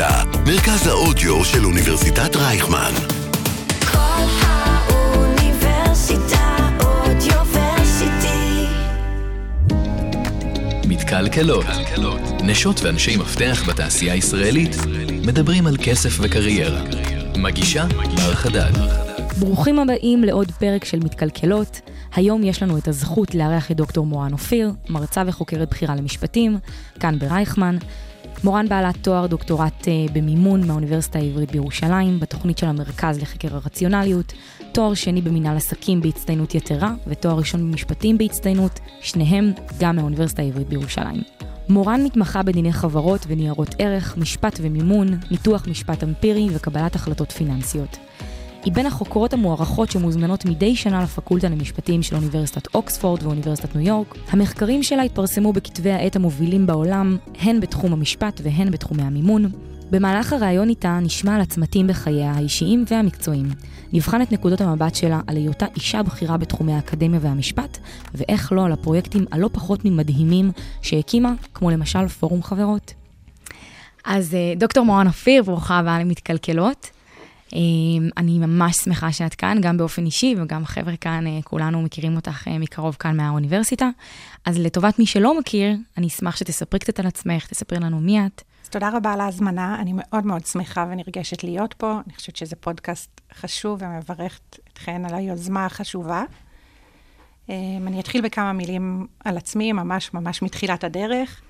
האוניברסיטה, מרכז האודיו של אוניברסיטת רייכמן. כל האוניברסיטה אודיוורסיטי. מתקלקלות. נשות ואנשי מפתח בתעשייה הישראלית מדברים על כסף וקריירה. מגישה בר חדד. ברוכים הבאים לעוד פרק של מתקלקלות. היום יש לנו את הזכות לארח את דוקטור מורן אופיר, מרצה וחוקרת בכירה למשפטים, כאן ברייכמן. מורן בעלת תואר דוקטורט אה, במימון מהאוניברסיטה העברית בירושלים, בתוכנית של המרכז לחקר הרציונליות, תואר שני במנהל עסקים בהצטיינות יתרה, ותואר ראשון במשפטים בהצטיינות, שניהם גם מהאוניברסיטה העברית בירושלים. מורן מתמחה בדיני חברות וניירות ערך, משפט ומימון, ניתוח משפט אמפירי וקבלת החלטות פיננסיות. היא בין החוקרות המוערכות שמוזמנות מדי שנה לפקולטה למשפטים של אוניברסיטת אוקספורד ואוניברסיטת ניו יורק. המחקרים שלה התפרסמו בכתבי העת המובילים בעולם, הן בתחום המשפט והן בתחומי המימון. במהלך הראיון איתה נשמע על הצמתים בחייה האישיים והמקצועיים. נבחן את נקודות המבט שלה על היותה אישה בכירה בתחומי האקדמיה והמשפט, ואיך לא על הפרויקטים הלא פחות ממדהימים שהקימה, כמו למשל פורום חברות. אז אה, דוקטור מורן אופיר, ברוכה הבאה למתקלקלות. אמ, אני ממש שמחה שאת כאן, גם באופן אישי וגם החבר'ה כאן, אה, כולנו מכירים אותך אה, מקרוב כאן מהאוניברסיטה. אז לטובת מי שלא מכיר, אני אשמח שתספרי קצת על עצמך, תספרי לנו מי את. אז תודה רבה על ההזמנה, אני מאוד מאוד שמחה ונרגשת להיות פה. אני חושבת שזה פודקאסט חשוב ומברכת אתכן על היוזמה החשובה. אמ, אני אתחיל בכמה מילים על עצמי, ממש ממש מתחילת הדרך.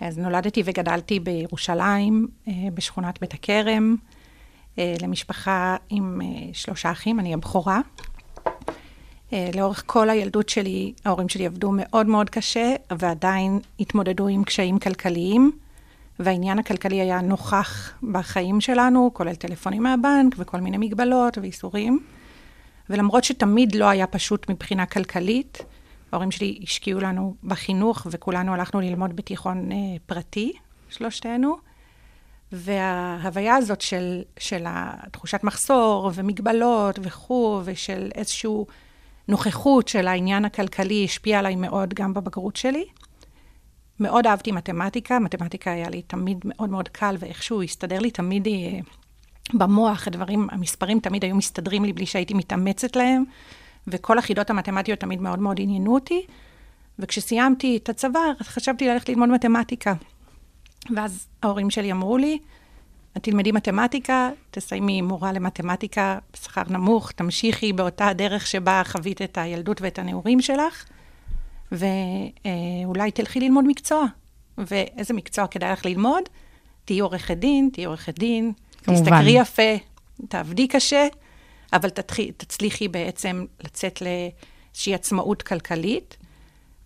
אז נולדתי וגדלתי בירושלים, אה, בשכונת בית הכרם. אה, למשפחה עם אה, שלושה אחים, אני הבכורה. אה, לאורך כל הילדות שלי, ההורים שלי עבדו מאוד מאוד קשה, ועדיין התמודדו עם קשיים כלכליים, והעניין הכלכלי היה נוכח בחיים שלנו, כולל טלפונים מהבנק וכל מיני מגבלות ואיסורים. ולמרות שתמיד לא היה פשוט מבחינה כלכלית, ההורים שלי השקיעו לנו בחינוך, וכולנו הלכנו ללמוד בתיכון פרטי, שלושתנו. וההוויה הזאת של, של התחושת מחסור ומגבלות וכו', ושל איזושהי נוכחות של העניין הכלכלי, השפיעה עליי מאוד גם בבגרות שלי. מאוד אהבתי מתמטיקה, מתמטיקה היה לי תמיד מאוד מאוד קל, ואיכשהו הסתדר לי תמיד אה, במוח, הדברים, המספרים תמיד היו מסתדרים לי בלי שהייתי מתאמצת להם, וכל החידות המתמטיות תמיד מאוד מאוד עניינו אותי. וכשסיימתי את הצבא, חשבתי ללכת ללמוד מתמטיקה. ואז ההורים שלי אמרו לי, את תלמדי מתמטיקה, תסיימי מורה למתמטיקה בשכר נמוך, תמשיכי באותה הדרך שבה חווית את הילדות ואת הנעורים שלך, ואולי תלכי ללמוד מקצוע. ואיזה מקצוע כדאי לך ללמוד? תהיי עורכת דין, תהיי עורכת דין, כמובן. תשתכרי יפה, תעבדי קשה, אבל תתחי, תצליחי בעצם לצאת לאיזושהי עצמאות כלכלית.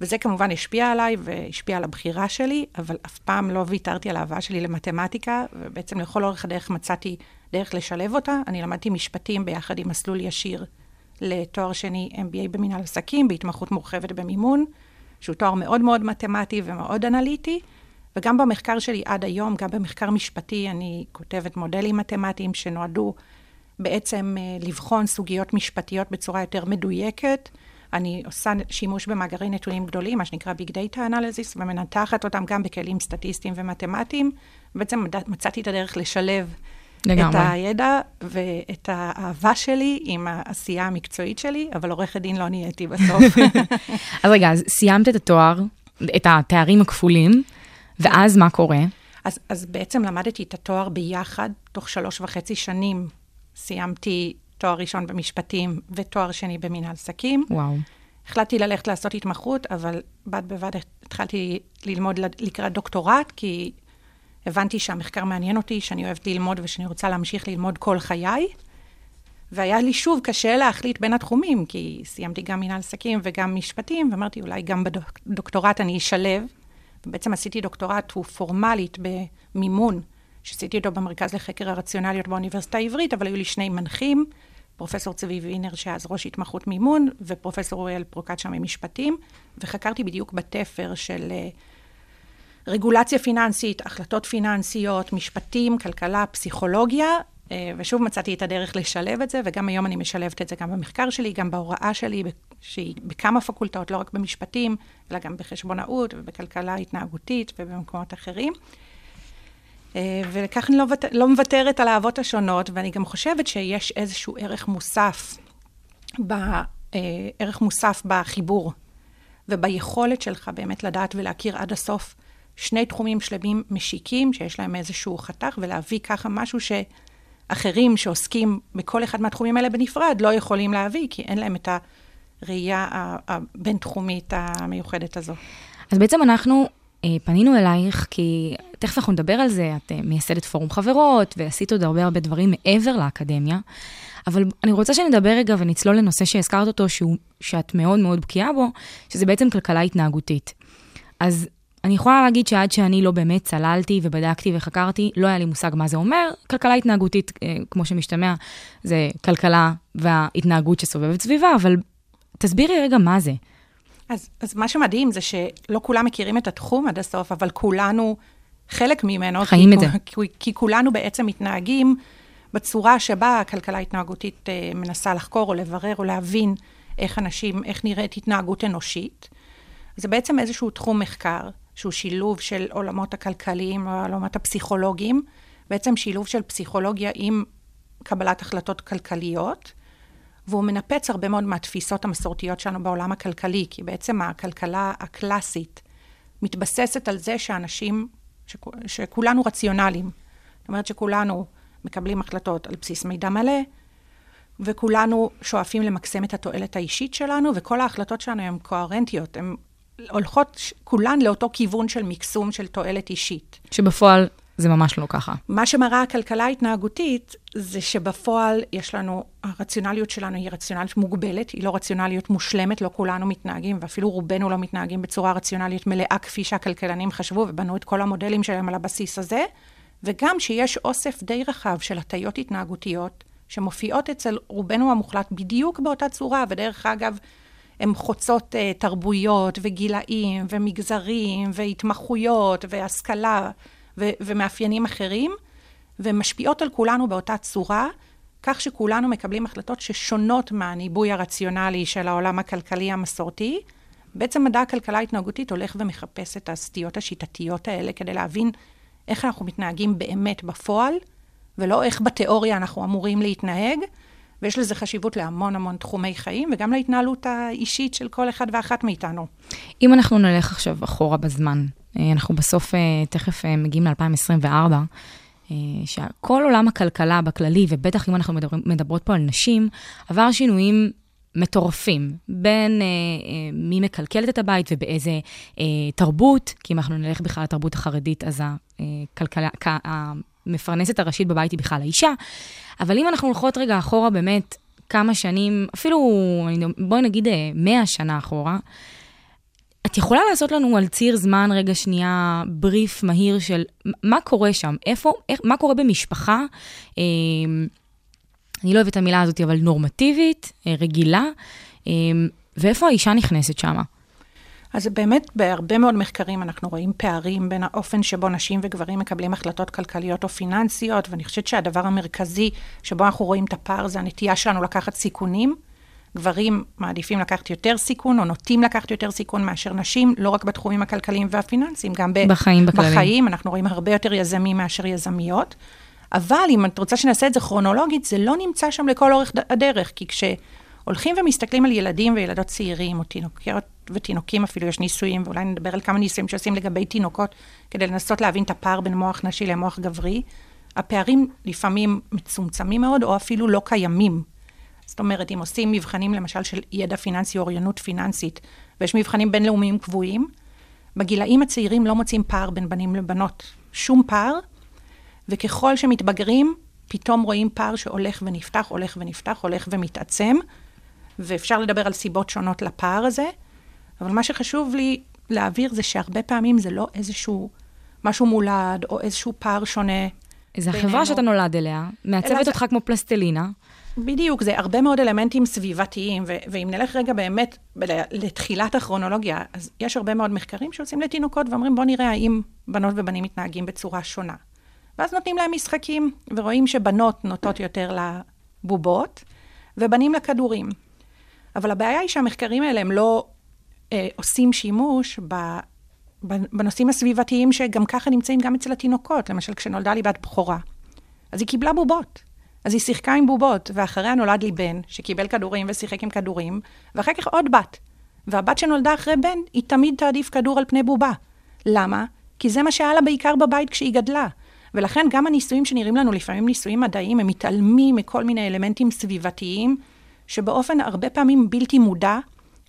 וזה כמובן השפיע עליי והשפיע על הבחירה שלי, אבל אף פעם לא ויתרתי על האהבה שלי למתמטיקה, ובעצם לכל אורך הדרך מצאתי דרך לשלב אותה. אני למדתי משפטים ביחד עם מסלול ישיר לתואר שני MBA במנהל עסקים, בהתמחות מורחבת במימון, שהוא תואר מאוד מאוד מתמטי ומאוד אנליטי. וגם במחקר שלי עד היום, גם במחקר משפטי, אני כותבת מודלים מתמטיים שנועדו בעצם אה, לבחון סוגיות משפטיות בצורה יותר מדויקת. אני עושה שימוש במאגרי נתונים גדולים, מה שנקרא Big Data Analysis, ומנתחת אותם גם בכלים סטטיסטיים ומתמטיים. בעצם מצאתי את הדרך לשלב לגמרי. את הידע ואת האהבה שלי עם העשייה המקצועית שלי, אבל עורכת דין לא נהייתי בסוף. אז רגע, אז סיימת את התואר, את התארים הכפולים, ואז מה קורה? אז, אז בעצם למדתי את התואר ביחד, תוך שלוש וחצי שנים סיימתי תואר ראשון במשפטים ותואר שני במנהל עסקים. וואו. החלטתי ללכת לעשות התמחות, אבל בד בבד התחלתי ללמוד לקראת דוקטורט, כי הבנתי שהמחקר מעניין אותי, שאני אוהבת ללמוד ושאני רוצה להמשיך ללמוד כל חיי. והיה לי שוב קשה להחליט בין התחומים, כי סיימתי גם מנהל עסקים וגם משפטים, ואמרתי, אולי גם בדוקטורט אני אשלב. ובעצם עשיתי דוקטורט, הוא פורמלית במימון, שעשיתי אותו במרכז לחקר הרציונליות באוניברסיטה העברית, אבל היו לי שני מנחים, פרופסור צבי וינר, שאז ראש התמחות מימון, ופרופסור אוריאל פרוקצ'ה ממשפטים, וחקרתי בדיוק בתפר של אה, רגולציה פיננסית, החלטות פיננסיות, משפטים, כלכלה, פסיכולוגיה, אה, ושוב מצאתי את הדרך לשלב את זה, וגם היום אני משלבת את זה גם במחקר שלי, גם בהוראה שלי, שהיא בכמה פקולטות, לא רק במשפטים, אלא גם בחשבונאות ובכלכלה התנהגותית ובמקומות אחרים. אה, ולכך אני לא, ות- לא מוותרת על האהבות השונות, ואני גם חושבת שיש איזשהו ערך מוסף, ב, אה, ערך מוסף בחיבור, וביכולת שלך באמת לדעת ולהכיר עד הסוף שני תחומים שלמים משיקים, שיש להם איזשהו חתך, ולהביא ככה משהו שאחרים שעוסקים בכל אחד מהתחומים האלה בנפרד, לא יכולים להביא, כי אין להם את הראייה ה- הבין-תחומית המיוחדת הזו. אז בעצם אנחנו פנינו אלייך, כי תכף אנחנו נדבר על זה, את אה, מייסדת פורום חברות, ועשית עוד הרבה הרבה דברים מעבר לאקדמיה, אבל אני רוצה שנדבר רגע ונצלול לנושא שהזכרת אותו, שהוא, שאת מאוד מאוד בקיאה בו, שזה בעצם כלכלה התנהגותית. אז אני יכולה להגיד שעד שאני לא באמת צללתי ובדקתי וחקרתי, לא היה לי מושג מה זה אומר. כלכלה התנהגותית, אה, כמו שמשתמע, זה כלכלה וההתנהגות שסובבת סביבה, אבל תסבירי רגע מה זה. אז, אז מה שמדהים זה שלא כולם מכירים את התחום עד הסוף, אבל כולנו חלק ממנו. חיים כי, את זה. כי, כי כולנו בעצם מתנהגים בצורה שבה הכלכלה ההתנהגותית אה, מנסה לחקור או לברר או להבין איך אנשים, איך נראית התנהגות אנושית. זה בעצם איזשהו תחום מחקר, שהוא שילוב של עולמות הכלכליים או העולמות הפסיכולוגיים, בעצם שילוב של פסיכולוגיה עם קבלת החלטות כלכליות. והוא מנפץ הרבה מאוד מהתפיסות המסורתיות שלנו בעולם הכלכלי, כי בעצם הכלכלה הקלאסית מתבססת על זה שאנשים, שכ, שכולנו רציונליים. זאת אומרת שכולנו מקבלים החלטות על בסיס מידע מלא, וכולנו שואפים למקסם את התועלת האישית שלנו, וכל ההחלטות שלנו הן קוהרנטיות, הן הולכות כולן לאותו כיוון של מקסום של תועלת אישית. שבפועל זה ממש לא ככה. מה שמראה הכלכלה ההתנהגותית, זה שבפועל יש לנו, הרציונליות שלנו היא רציונליות מוגבלת, היא לא רציונליות מושלמת, לא כולנו מתנהגים, ואפילו רובנו לא מתנהגים בצורה רציונלית מלאה, כפי שהכלכלנים חשבו ובנו את כל המודלים שלהם על הבסיס הזה, וגם שיש אוסף די רחב של הטיות התנהגותיות, שמופיעות אצל רובנו המוחלט בדיוק באותה צורה, ודרך אגב, הן חוצות uh, תרבויות וגילאים ומגזרים והתמחויות והשכלה ו- ומאפיינים אחרים, ומשפיעות על כולנו באותה צורה, כך שכולנו מקבלים החלטות ששונות מהניבוי הרציונלי של העולם הכלכלי המסורתי. בעצם מדע הכלכלה ההתנהגותית הולך ומחפש את הסטיות השיטתיות האלה כדי להבין איך אנחנו מתנהגים באמת בפועל, ולא איך בתיאוריה אנחנו אמורים להתנהג. ויש לזה חשיבות להמון המון תחומי חיים, וגם להתנהלות האישית של כל אחד ואחת מאיתנו. אם אנחנו נלך עכשיו אחורה בזמן, אנחנו בסוף אה, תכף אה, מגיעים ל-2024, שכל עולם הכלכלה בכללי, ובטח אם אנחנו מדברים, מדברות פה על נשים, עבר שינויים מטורפים, בין אה, אה, מי מקלקלת את הבית ובאיזה אה, תרבות, כי אם אנחנו נלך בכלל לתרבות החרדית, אז הכלכלה, המפרנסת הראשית בבית היא בכלל האישה. אבל אם אנחנו הולכות רגע אחורה באמת כמה שנים, אפילו בואי נגיד 100 שנה אחורה, את יכולה לעשות לנו על ציר זמן רגע שנייה בריף מהיר של מה קורה שם, איפה, איך, מה קורה במשפחה, אה, אני לא אוהבת את המילה הזאת, אבל נורמטיבית, אה, רגילה, אה, ואיפה האישה נכנסת שמה? אז באמת, בהרבה מאוד מחקרים אנחנו רואים פערים בין האופן שבו נשים וגברים מקבלים החלטות כלכליות או פיננסיות, ואני חושבת שהדבר המרכזי שבו אנחנו רואים את הפער זה הנטייה שלנו לקחת סיכונים. גברים מעדיפים לקחת יותר סיכון, או נוטים לקחת יותר סיכון מאשר נשים, לא רק בתחומים הכלכליים והפיננסיים, גם ב- בחיים בכללים. בחיים, אנחנו רואים הרבה יותר יזמים מאשר יזמיות. אבל אם את רוצה שנעשה את זה כרונולוגית, זה לא נמצא שם לכל אורך הדרך, כי כשהולכים ומסתכלים על ילדים וילדות צעירים, או תינוקיות ותינוקים אפילו, יש ניסויים, ואולי נדבר על כמה ניסויים שעושים לגבי תינוקות, כדי לנסות להבין את הפער בין מוח נשי למוח גברי, הפערים לפעמים מצומצמים מאוד, או אפילו לא קיימים. זאת אומרת, אם עושים מבחנים למשל של ידע פיננסי, אוריינות פיננסית, ויש מבחנים בינלאומיים קבועים, בגילאים הצעירים לא מוצאים פער בין בנים לבנות. שום פער, וככל שמתבגרים, פתאום רואים פער שהולך ונפתח, הולך ונפתח, הולך ומתעצם, ואפשר לדבר על סיבות שונות לפער הזה, אבל מה שחשוב לי להעביר זה שהרבה פעמים זה לא איזשהו משהו מולד, או איזשהו פער שונה. זה. החברה שאתה נולד אליה, מעצבת אלא אותך כמו פלסטלינה. בדיוק, זה הרבה מאוד אלמנטים סביבתיים, ו- ואם נלך רגע באמת ב- לתחילת הכרונולוגיה, אז יש הרבה מאוד מחקרים שעושים לתינוקות ואומרים, בוא נראה האם בנות ובנים מתנהגים בצורה שונה. ואז נותנים להם משחקים, ורואים שבנות נוטות יותר לבובות, ובנים לכדורים. אבל הבעיה היא שהמחקרים האלה הם לא אה, עושים שימוש ב, בנושאים הסביבתיים שגם ככה נמצאים גם אצל התינוקות. למשל, כשנולדה לי בת בכורה, אז היא קיבלה בובות. אז היא שיחקה עם בובות, ואחריה נולד לי בן, שקיבל כדורים ושיחק עם כדורים, ואחר כך עוד בת. והבת שנולדה אחרי בן, היא תמיד תעדיף כדור על פני בובה. למה? כי זה מה שהיה לה בעיקר בבית כשהיא גדלה. ולכן גם הניסויים שנראים לנו לפעמים ניסויים מדעיים, הם מתעלמים מכל מיני אלמנטים סביבתיים, שבאופן הרבה פעמים בלתי מודע,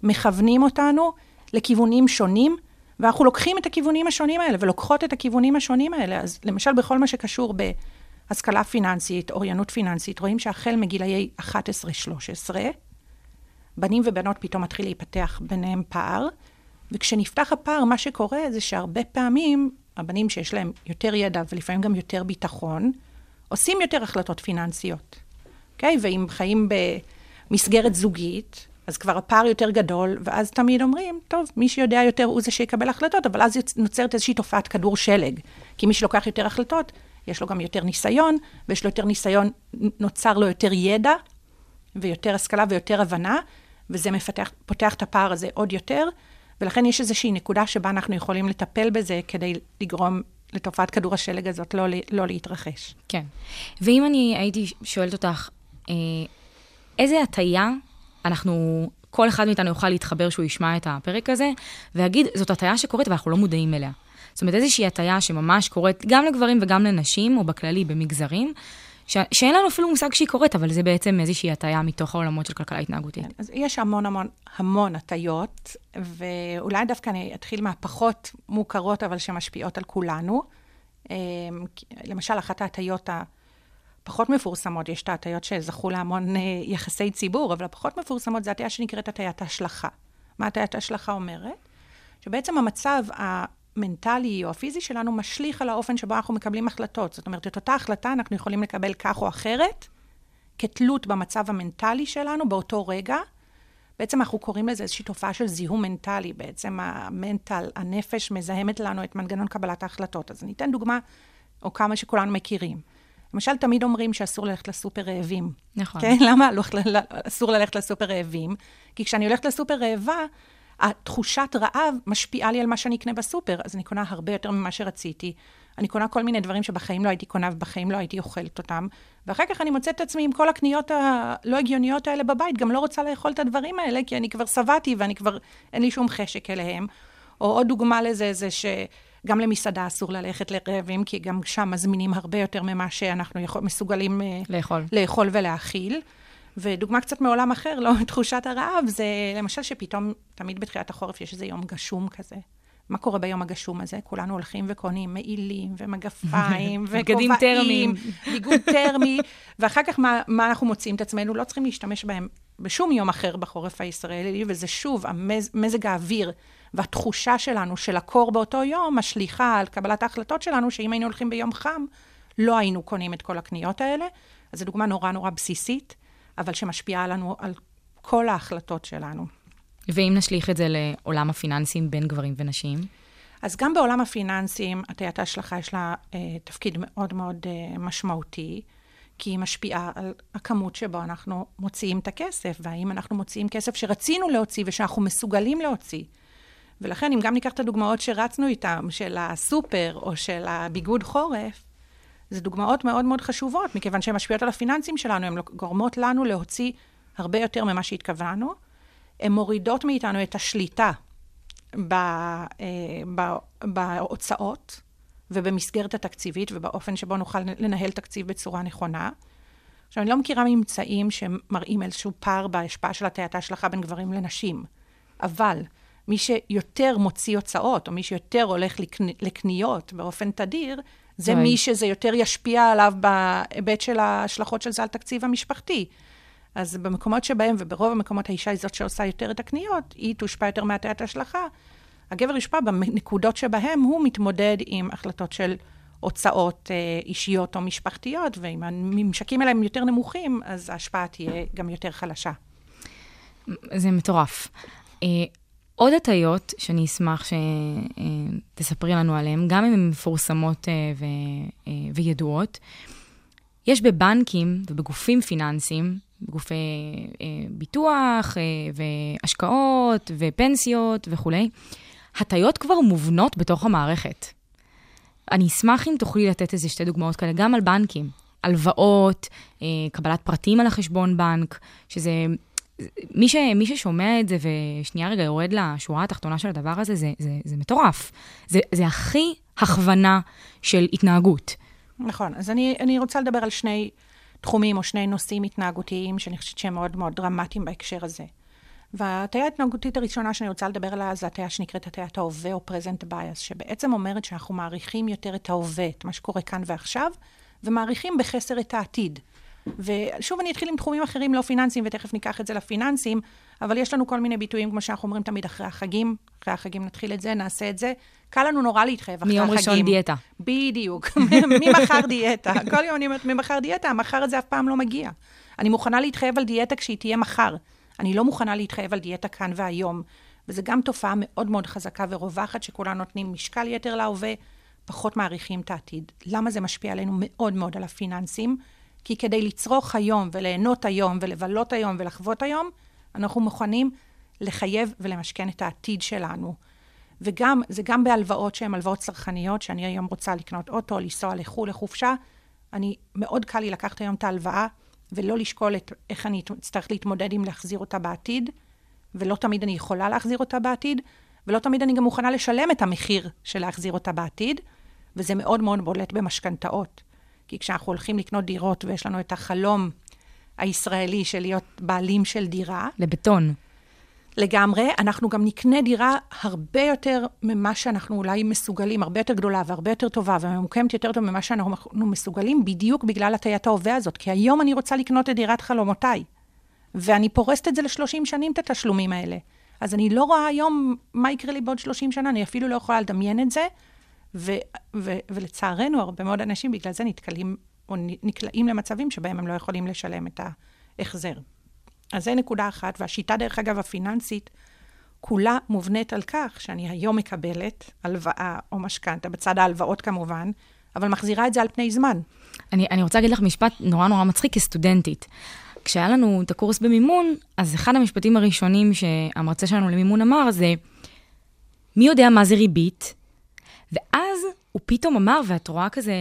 מכוונים אותנו לכיוונים שונים, ואנחנו לוקחים את הכיוונים השונים האלה, ולוקחות את הכיוונים השונים האלה. אז למשל, בכל מה שקשור בהשכלה פיננסית, אוריינות פיננסית, רואים שהחל מגילאי 11-13, בנים ובנות פתאום מתחיל להיפתח ביניהם פער, וכשנפתח הפער, מה שקורה זה שהרבה פעמים הבנים שיש להם יותר ידע ולפעמים גם יותר ביטחון, עושים יותר החלטות פיננסיות, אוקיי? Okay? ואם חיים במסגרת זוגית, אז כבר הפער יותר גדול, ואז תמיד אומרים, טוב, מי שיודע יותר הוא זה שיקבל החלטות, אבל אז נוצרת איזושהי תופעת כדור שלג. כי מי שלוקח יותר החלטות, יש לו גם יותר ניסיון, ויש לו יותר ניסיון, נוצר לו יותר ידע, ויותר השכלה ויותר הבנה, וזה מפתח, פותח את הפער הזה עוד יותר, ולכן יש איזושהי נקודה שבה אנחנו יכולים לטפל בזה כדי לגרום לתופעת כדור השלג הזאת לא, לא להתרחש. כן. ואם אני הייתי שואלת אותך, אה, איזה הטיה אנחנו, כל אחד מאיתנו יוכל להתחבר שהוא ישמע את הפרק הזה, ויגיד, זאת הטיה שקורית ואנחנו לא מודעים אליה. זאת אומרת, איזושהי הטיה שממש קורית גם לגברים וגם לנשים, או בכללי במגזרים, ש... שאין לנו אפילו מושג שהיא קורית, אבל זה בעצם איזושהי הטיה מתוך העולמות של כלכלה התנהגותית. אז יש המון המון המון הטיות, ואולי דווקא אני אתחיל מהפחות מוכרות, אבל שמשפיעות על כולנו. אמ, למשל, אחת ההטיות הפחות מפורסמות, יש את ההטיות שזכו להמון אה, יחסי ציבור, אבל הפחות מפורסמות זה הטיה שנקראת הטיית ההשלכה. מה הטיית ההשלכה אומרת? שבעצם המצב המנטלי או הפיזי שלנו משליך על האופן שבו אנחנו מקבלים החלטות. זאת אומרת, את אותה החלטה אנחנו יכולים לקבל כך או אחרת, כתלות במצב המנטלי שלנו באותו רגע. בעצם אנחנו קוראים לזה איזושהי תופעה של זיהום מנטלי. בעצם המנטל, הנפש, מזהמת לנו את מנגנון קבלת ההחלטות. אז אני אתן דוגמה, או כמה שכולנו מכירים. למשל, תמיד אומרים שאסור ללכת לסופר רעבים. נכון. כן? למה לא, אסור ללכת לסופר רעבים? כי כשאני הולכת לסופר רעבה, התחושת רעב משפיעה לי על מה שאני אקנה בסופר, אז אני קונה הרבה יותר ממה שרציתי. אני קונה כל מיני דברים שבחיים לא הייתי קונה ובחיים לא הייתי אוכלת אותם. ואחר כך אני מוצאת את עצמי עם כל הקניות הלא הגיוניות האלה בבית, גם לא רוצה לאכול את הדברים האלה, כי אני כבר שבעתי ואני כבר, אין לי שום חשק אליהם. או עוד דוגמה לזה, זה שגם למסעדה אסור ללכת לרעבים, כי גם שם מזמינים הרבה יותר ממה שאנחנו יכול, מסוגלים אה, לאכול. לאכול ולהאכיל. ודוגמה קצת מעולם אחר, לא תחושת הרעב, זה למשל שפתאום, תמיד בתחילת החורף יש איזה יום גשום כזה. מה קורה ביום הגשום הזה? כולנו הולכים וקונים מעילים ומגפיים בגדים טרמיים. ביגוד טרמי, ואחר כך מה, מה אנחנו מוצאים את עצמנו? לא צריכים להשתמש בהם בשום יום אחר בחורף הישראלי, וזה שוב, המז, מזג האוויר והתחושה שלנו של הקור באותו יום משליכה על קבלת ההחלטות שלנו, שאם היינו הולכים ביום חם, לא היינו קונים את כל הקניות האלה. אז זו דוגמה נורא נורא בסיסית, אבל שמשפיעה לנו על כל ההחלטות שלנו. ואם נשליך את זה לעולם הפיננסים בין גברים ונשים? אז גם בעולם הפיננסים, הטיית ההשלכה יש לה אה, תפקיד מאוד מאוד אה, משמעותי, כי היא משפיעה על הכמות שבו אנחנו מוציאים את הכסף, והאם אנחנו מוציאים כסף שרצינו להוציא ושאנחנו מסוגלים להוציא. ולכן, אם גם ניקח את הדוגמאות שרצנו איתן, של הסופר או של הביגוד חורף, זה דוגמאות מאוד מאוד חשובות, מכיוון שהן משפיעות על הפיננסים שלנו, הן גורמות לנו להוציא הרבה יותר ממה שהתכוונו. הן מורידות מאיתנו את השליטה ב, אה, ב, בהוצאות ובמסגרת התקציבית ובאופן שבו נוכל לנהל תקציב בצורה נכונה. עכשיו, אני לא מכירה ממצאים שמראים איזשהו פער בהשפעה של הטיית ההשלכה בין גברים לנשים, אבל מי שיותר מוציא הוצאות, או מי שיותר הולך לקנ... לקניות באופן תדיר, זה מי שזה יותר ישפיע עליו בהיבט של ההשלכות של זה על תקציב המשפחתי. אז במקומות שבהם, וברוב המקומות האישה היא זאת שעושה יותר את הקניות, היא תושפע יותר מהטיית השלכה. הגבר יושפע בנקודות שבהם הוא מתמודד עם החלטות של הוצאות אה, אישיות או משפחתיות, ואם הממשקים האלה הם יותר נמוכים, אז ההשפעה תהיה גם יותר חלשה. זה מטורף. אה, עוד הטיות שאני אשמח שתספרי לנו עליהן, גם אם הן מפורסמות אה, ו... אה, וידועות, יש בבנקים ובגופים פיננסיים גופי אה, ביטוח אה, והשקעות ופנסיות וכולי. הטיות כבר מובנות בתוך המערכת. אני אשמח אם תוכלי לתת איזה שתי דוגמאות כאלה, גם על בנקים, הלוואות, אה, קבלת פרטים על החשבון בנק, שזה... מי, ש, מי ששומע את זה ושנייה רגע יורד לשורה התחתונה של הדבר הזה, זה, זה, זה מטורף. זה, זה הכי הכוונה של התנהגות. נכון, אז אני, אני רוצה לדבר על שני תחומים או שני נושאים התנהגותיים שאני חושבת שהם מאוד מאוד דרמטיים בהקשר הזה. וההטיה ההתנהגותית הראשונה שאני רוצה לדבר עליה זה הטיה שנקראת הטיית ההווה או present bias, שבעצם אומרת שאנחנו מעריכים יותר את ההווה, את מה שקורה כאן ועכשיו, ומעריכים בחסר את העתיד. ושוב, אני אתחיל עם תחומים אחרים לא פיננסיים, ותכף ניקח את זה לפיננסים, אבל יש לנו כל מיני ביטויים, כמו שאנחנו אומרים תמיד, אחרי החגים, אחרי החגים נתחיל את זה, נעשה את זה. קל לנו נורא להתחייב אחרי החגים. מיום ראשון דיאטה. בדיוק. ממחר דיאטה. כל יום אני אומרת, ממחר דיאטה, המחר הזה אף פעם לא מגיע. אני מוכנה להתחייב על דיאטה כשהיא תהיה מחר. אני לא מוכנה להתחייב על דיאטה כאן והיום. וזו גם תופעה מאוד מאוד חזקה ורווחת, שכולנו נותנים משקל יתר להווה, פחות מעריכים את העתיד. למה זה משפיע עלינו מאוד מאוד על הפיננסים? כי כדי לצרוך היום וליהנות היום ולבלות היום ולחוות היום, אנחנו מוכנים לחייב ולמשכן את העתיד שלנו. וגם, זה גם בהלוואות שהן הלוואות צרכניות, שאני היום רוצה לקנות אוטו, לנסוע לחו"ל, לחופשה, אני, מאוד קל לי לקחת היום את ההלוואה ולא לשקול את, איך אני אצטרך להתמודד עם להחזיר אותה בעתיד, ולא תמיד אני יכולה להחזיר אותה בעתיד, ולא תמיד אני גם מוכנה לשלם את המחיר של להחזיר אותה בעתיד, וזה מאוד מאוד בולט במשכנתאות. כי כשאנחנו הולכים לקנות דירות ויש לנו את החלום הישראלי של להיות בעלים של דירה, לבטון. לגמרי, אנחנו גם נקנה דירה הרבה יותר ממה שאנחנו אולי מסוגלים, הרבה יותר גדולה והרבה יותר טובה וממוקמת יותר טוב ממה שאנחנו מסוגלים, בדיוק בגלל הטיית ההווה הזאת. כי היום אני רוצה לקנות את דירת חלומותיי, ואני פורסת את זה ל-30 שנים, את התשלומים האלה. אז אני לא רואה היום מה יקרה לי בעוד 30 שנה, אני אפילו לא יכולה לדמיין את זה, ו- ו- ולצערנו, הרבה מאוד אנשים בגלל זה נתקלים או נקלעים למצבים שבהם הם לא יכולים לשלם את ההחזר. אז זה נקודה אחת, והשיטה, דרך אגב, הפיננסית, כולה מובנית על כך שאני היום מקבלת הלוואה או משכנתה, בצד ההלוואות כמובן, אבל מחזירה את זה על פני זמן. אני, אני רוצה להגיד לך משפט נורא נורא מצחיק כסטודנטית. כשהיה לנו את הקורס במימון, אז אחד המשפטים הראשונים שהמרצה שלנו למימון אמר זה, מי יודע מה זה ריבית? ואז הוא פתאום אמר, ואת רואה כזה,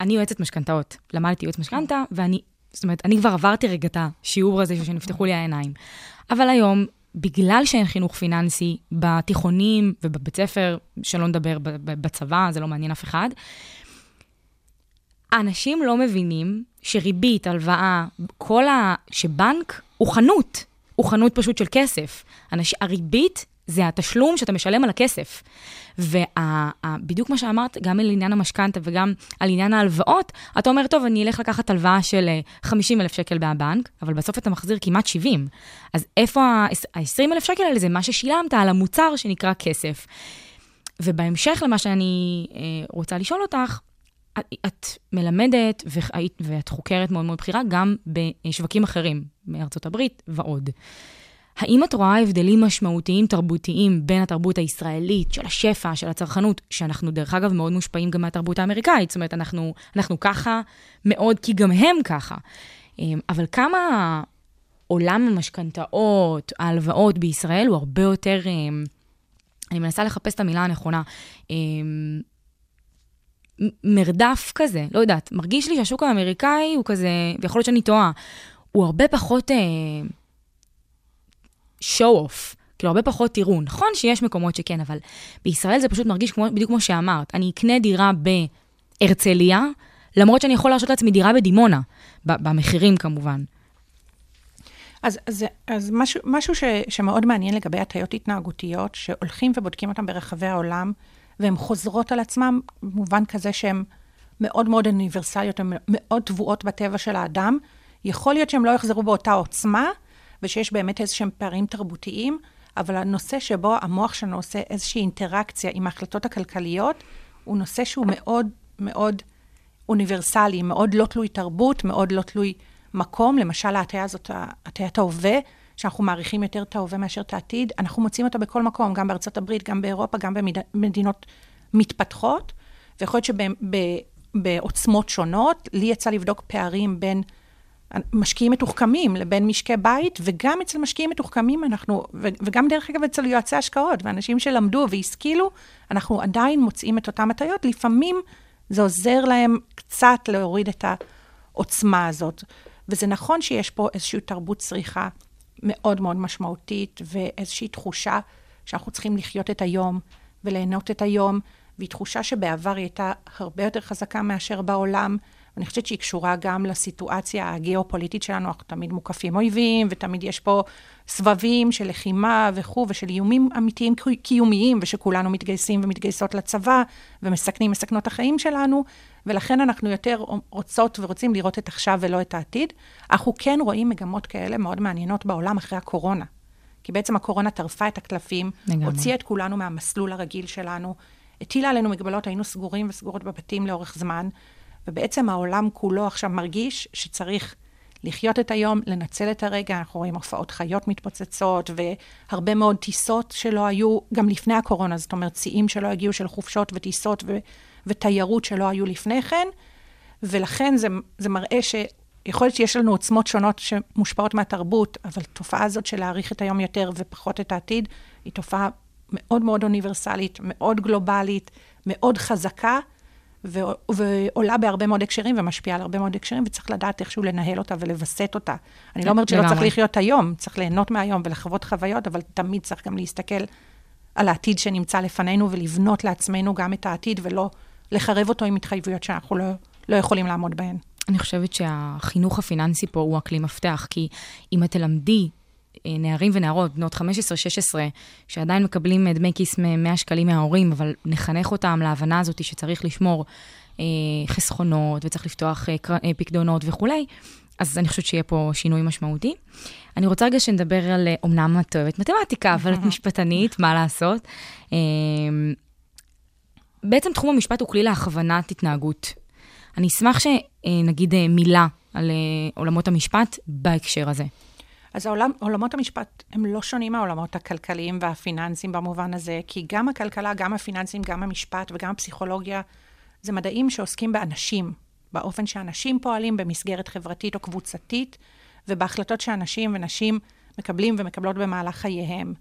אני יועצת משכנתאות, למדתי יועץ משכנתה, ואני, זאת אומרת, אני כבר עברתי רגע את השיעור הזה שנפתחו לי העיניים. אבל היום, בגלל שאין חינוך פיננסי בתיכונים ובבית ספר, שלא נדבר בצבא, זה לא מעניין אף אחד, אנשים לא מבינים שריבית, הלוואה, כל ה... שבנק הוא חנות, הוא חנות פשוט של כסף. אנש... הריבית זה התשלום שאתה משלם על הכסף. ובדיוק מה שאמרת, גם על עניין המשכנתה וגם על עניין ההלוואות, אתה אומר, טוב, אני אלך לקחת הלוואה של 50 אלף שקל מהבנק, אבל בסוף אתה מחזיר כמעט 70. אז איפה ה-20 אלף שקל האלה? זה מה ששילמת על המוצר שנקרא כסף. ובהמשך למה שאני אה, רוצה לשאול אותך, את, מלמדת ואת חוקרת מאוד מאוד בכירה גם בשווקים אחרים, מארצות הברית ועוד. האם את רואה הבדלים משמעותיים תרבותיים בין התרבות הישראלית, של השפע, של הצרכנות, שאנחנו דרך אגב מאוד מושפעים גם מהתרבות האמריקאית, זאת אומרת, אנחנו, אנחנו ככה מאוד, כי גם הם ככה. אמ, אבל כמה עולם המשכנתאות, ההלוואות בישראל הוא הרבה יותר, אמ, אני מנסה לחפש את המילה הנכונה, אמ, מרדף כזה, לא יודעת, מרגיש לי שהשוק האמריקאי הוא כזה, ויכול להיות שאני טועה, הוא הרבה פחות... show off. כאילו, הרבה פחות תראו. נכון שיש מקומות שכן, אבל בישראל זה פשוט מרגיש כמו, בדיוק כמו שאמרת. אני אקנה דירה בהרצליה, למרות שאני יכול להרשות לעצמי דירה בדימונה, במחירים כמובן. אז, אז, אז משהו, משהו ש, שמאוד מעניין לגבי הטיות התנהגותיות, שהולכים ובודקים אותן ברחבי העולם, והן חוזרות על עצמן, במובן כזה שהן מאוד מאוד אוניברסליות, הן מאוד טבועות בטבע של האדם. יכול להיות שהן לא יחזרו באותה עוצמה, ושיש באמת איזשהם פערים תרבותיים, אבל הנושא שבו המוח שלנו עושה איזושהי אינטראקציה עם ההחלטות הכלכליות, הוא נושא שהוא מאוד מאוד אוניברסלי, מאוד לא תלוי תרבות, מאוד לא תלוי מקום. למשל, ההטיה הזאת, הטיית ההווה, שאנחנו מעריכים יותר את ההווה מאשר את העתיד, אנחנו מוצאים אותה בכל מקום, גם בארצות הברית, גם באירופה, גם במדינות מתפתחות, ויכול להיות שבעוצמות שונות, לי יצא לבדוק פערים בין משקיעים מתוחכמים לבין משקי בית, וגם אצל משקיעים מתוחכמים אנחנו, וגם דרך אגב אצל יועצי השקעות, ואנשים שלמדו והשכילו, אנחנו עדיין מוצאים את אותן הטעיות. לפעמים זה עוזר להם קצת להוריד את העוצמה הזאת. וזה נכון שיש פה איזושהי תרבות צריכה מאוד מאוד משמעותית, ואיזושהי תחושה שאנחנו צריכים לחיות את היום וליהנות את היום, והיא תחושה שבעבר היא הייתה הרבה יותר חזקה מאשר בעולם. אני חושבת שהיא קשורה גם לסיטואציה הגיאופוליטית שלנו, אנחנו תמיד מוקפים אויבים, ותמיד יש פה סבבים של לחימה וכו', ושל איומים אמיתיים קיומיים, ושכולנו מתגייסים ומתגייסות לצבא, ומסכנים, מסכנות החיים שלנו, ולכן אנחנו יותר רוצות ורוצים לראות את עכשיו ולא את העתיד. אנחנו כן רואים מגמות כאלה מאוד מעניינות בעולם אחרי הקורונה. כי בעצם הקורונה טרפה את הקלפים, לגמרי. הוציאה את כולנו מהמסלול הרגיל שלנו, הטילה עלינו מגבלות, היינו סגורים וסגורות בבתים לאורך זמן, ובעצם העולם כולו עכשיו מרגיש שצריך לחיות את היום, לנצל את הרגע. אנחנו רואים הופעות חיות מתפוצצות, והרבה מאוד טיסות שלא היו גם לפני הקורונה, זאת אומרת, שיאים שלא הגיעו של חופשות וטיסות ו- ותיירות שלא היו לפני כן, ולכן זה, זה מראה ש... יכול להיות שיש לנו עוצמות שונות שמושפעות מהתרבות, אבל התופעה הזאת של להעריך את היום יותר ופחות את העתיד, היא תופעה מאוד מאוד אוניברסלית, מאוד גלובלית, מאוד חזקה, ועולה בהרבה מאוד הקשרים ומשפיעה על הרבה מאוד הקשרים, וצריך לדעת איכשהו לנהל אותה ולווסת אותה. אני לא אומרת שלא צריך. לחיות היום, צריך ליהנות מהיום ולחוות חוויות, אבל תמיד צריך גם להסתכל על העתיד שנמצא לפנינו ולבנות לעצמנו גם את העתיד, ולא לחרב אותו עם התחייבויות שאנחנו לא, לא יכולים לעמוד בהן. אני חושבת שהחינוך הפיננסי פה הוא הכלי מפתח, כי אם את תלמדי נערים ונערות, בנות 15-16, שעדיין מקבלים אה, דמי כיס מ-100 שקלים מההורים, אבל נחנך אותם להבנה הזאת שצריך לשמור אה, חסכונות וצריך לפתוח אה, אה, פקדונות וכולי, אז אני חושבת שיהיה פה שינוי משמעותי. אני רוצה רגע שנדבר על, אה, אמנם את אוהבת מתמטיקה, אבל את משפטנית, מה לעשות. אה, בעצם תחום המשפט הוא כלי להכוונת התנהגות. אני אשמח שנגיד אה, מילה על אה, עולמות המשפט בהקשר הזה. אז העולם, עולמות המשפט הם לא שונים מהעולמות הכלכליים והפיננסיים במובן הזה, כי גם הכלכלה, גם הפיננסים, גם המשפט וגם הפסיכולוגיה, זה מדעים שעוסקים באנשים, באופן שאנשים פועלים במסגרת חברתית או קבוצתית, ובהחלטות שאנשים ונשים מקבלים ומקבלות במהלך חייהם.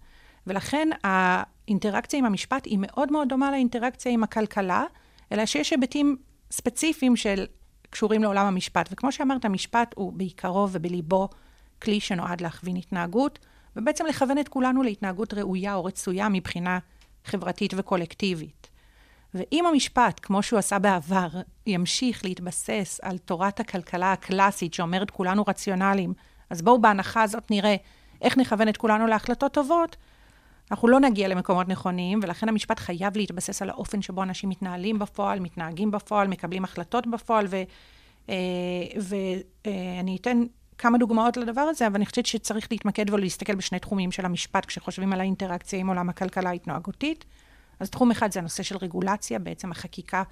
ולכן האינטראקציה עם המשפט היא מאוד מאוד דומה לאינטראקציה עם הכלכלה, אלא שיש היבטים ספציפיים של קשורים לעולם המשפט. וכמו שאמרת, המשפט הוא בעיקרו ובליבו כלי שנועד להכווין התנהגות, ובעצם לכוון את כולנו להתנהגות ראויה או רצויה מבחינה חברתית וקולקטיבית. ואם המשפט, כמו שהוא עשה בעבר, ימשיך להתבסס על תורת הכלכלה הקלאסית שאומרת כולנו רציונליים, אז בואו בהנחה הזאת נראה איך נכוון את כולנו להחלטות טובות, אנחנו לא נגיע למקומות נכונים, ולכן המשפט חייב להתבסס על האופן שבו אנשים מתנהלים בפועל, מתנהגים בפועל, מקבלים החלטות בפועל, ואני אתן כמה דוגמאות לדבר הזה, אבל אני חושבת שצריך להתמקד ולהסתכל בשני תחומים של המשפט כשחושבים על האינטראקציה עם עולם הכלכלה ההתנהגותית. אז תחום אחד זה הנושא של רגולציה, בעצם החקיקה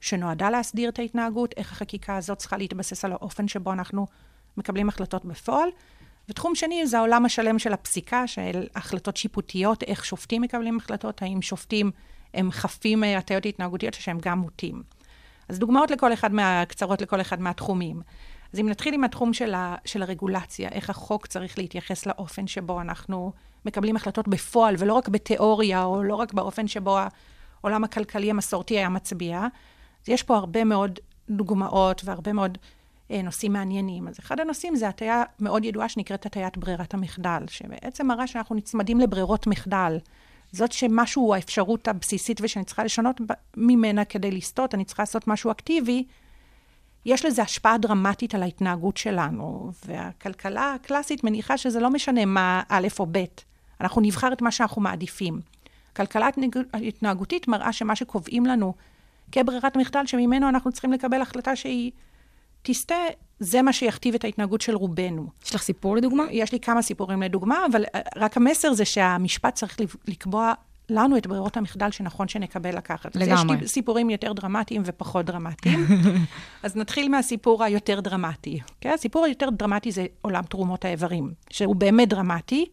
שנועדה להסדיר את ההתנהגות, איך החקיקה הזאת צריכה להתבסס על האופן שבו אנחנו מקבלים החלטות בפועל. ותחום שני זה העולם השלם של הפסיקה, של החלטות שיפוטיות, איך שופטים מקבלים החלטות, האם שופטים הם חפים מהטיות התנהגותיות או שהם גם מוטים. אז דוגמאות לכל אחד מה... קצרות לכל אחד מהתחומים. אז אם נתחיל עם התחום של, ה... של הרגולציה, איך החוק צריך להתייחס לאופן שבו אנחנו מקבלים החלטות בפועל, ולא רק בתיאוריה, או לא רק באופן שבו העולם הכלכלי המסורתי היה מצביע. אז יש פה הרבה מאוד דוגמאות והרבה מאוד אה, נושאים מעניינים. אז אחד הנושאים זה הטיה מאוד ידועה שנקראת הטיית ברירת המחדל, שבעצם מראה שאנחנו נצמדים לברירות מחדל. זאת שמשהו הוא האפשרות הבסיסית ושאני צריכה לשנות ממנה כדי לסטות, אני צריכה לעשות משהו אקטיבי, יש לזה השפעה דרמטית על ההתנהגות שלנו, והכלכלה הקלאסית מניחה שזה לא משנה מה א' או ב', אנחנו נבחר את מה שאנחנו מעדיפים. כלכלה התנהג- התנהגותית מראה שמה שקובעים לנו כברירת מחדל, שממנו אנחנו צריכים לקבל החלטה שהיא תסטה, זה מה שיכתיב את ההתנהגות של רובנו. יש לך סיפור לדוגמה? יש לי כמה סיפורים לדוגמה, אבל אה, רק המסר זה שהמשפט צריך לקבוע לנו את ברירות המחדל שנכון שנקבל לקחת. אז לגמרי. יש לי סיפורים יותר דרמטיים ופחות דרמטיים. אז נתחיל מהסיפור היותר דרמטי. Okay? הסיפור היותר דרמטי זה עולם תרומות האיברים, שהוא באמת דרמטי,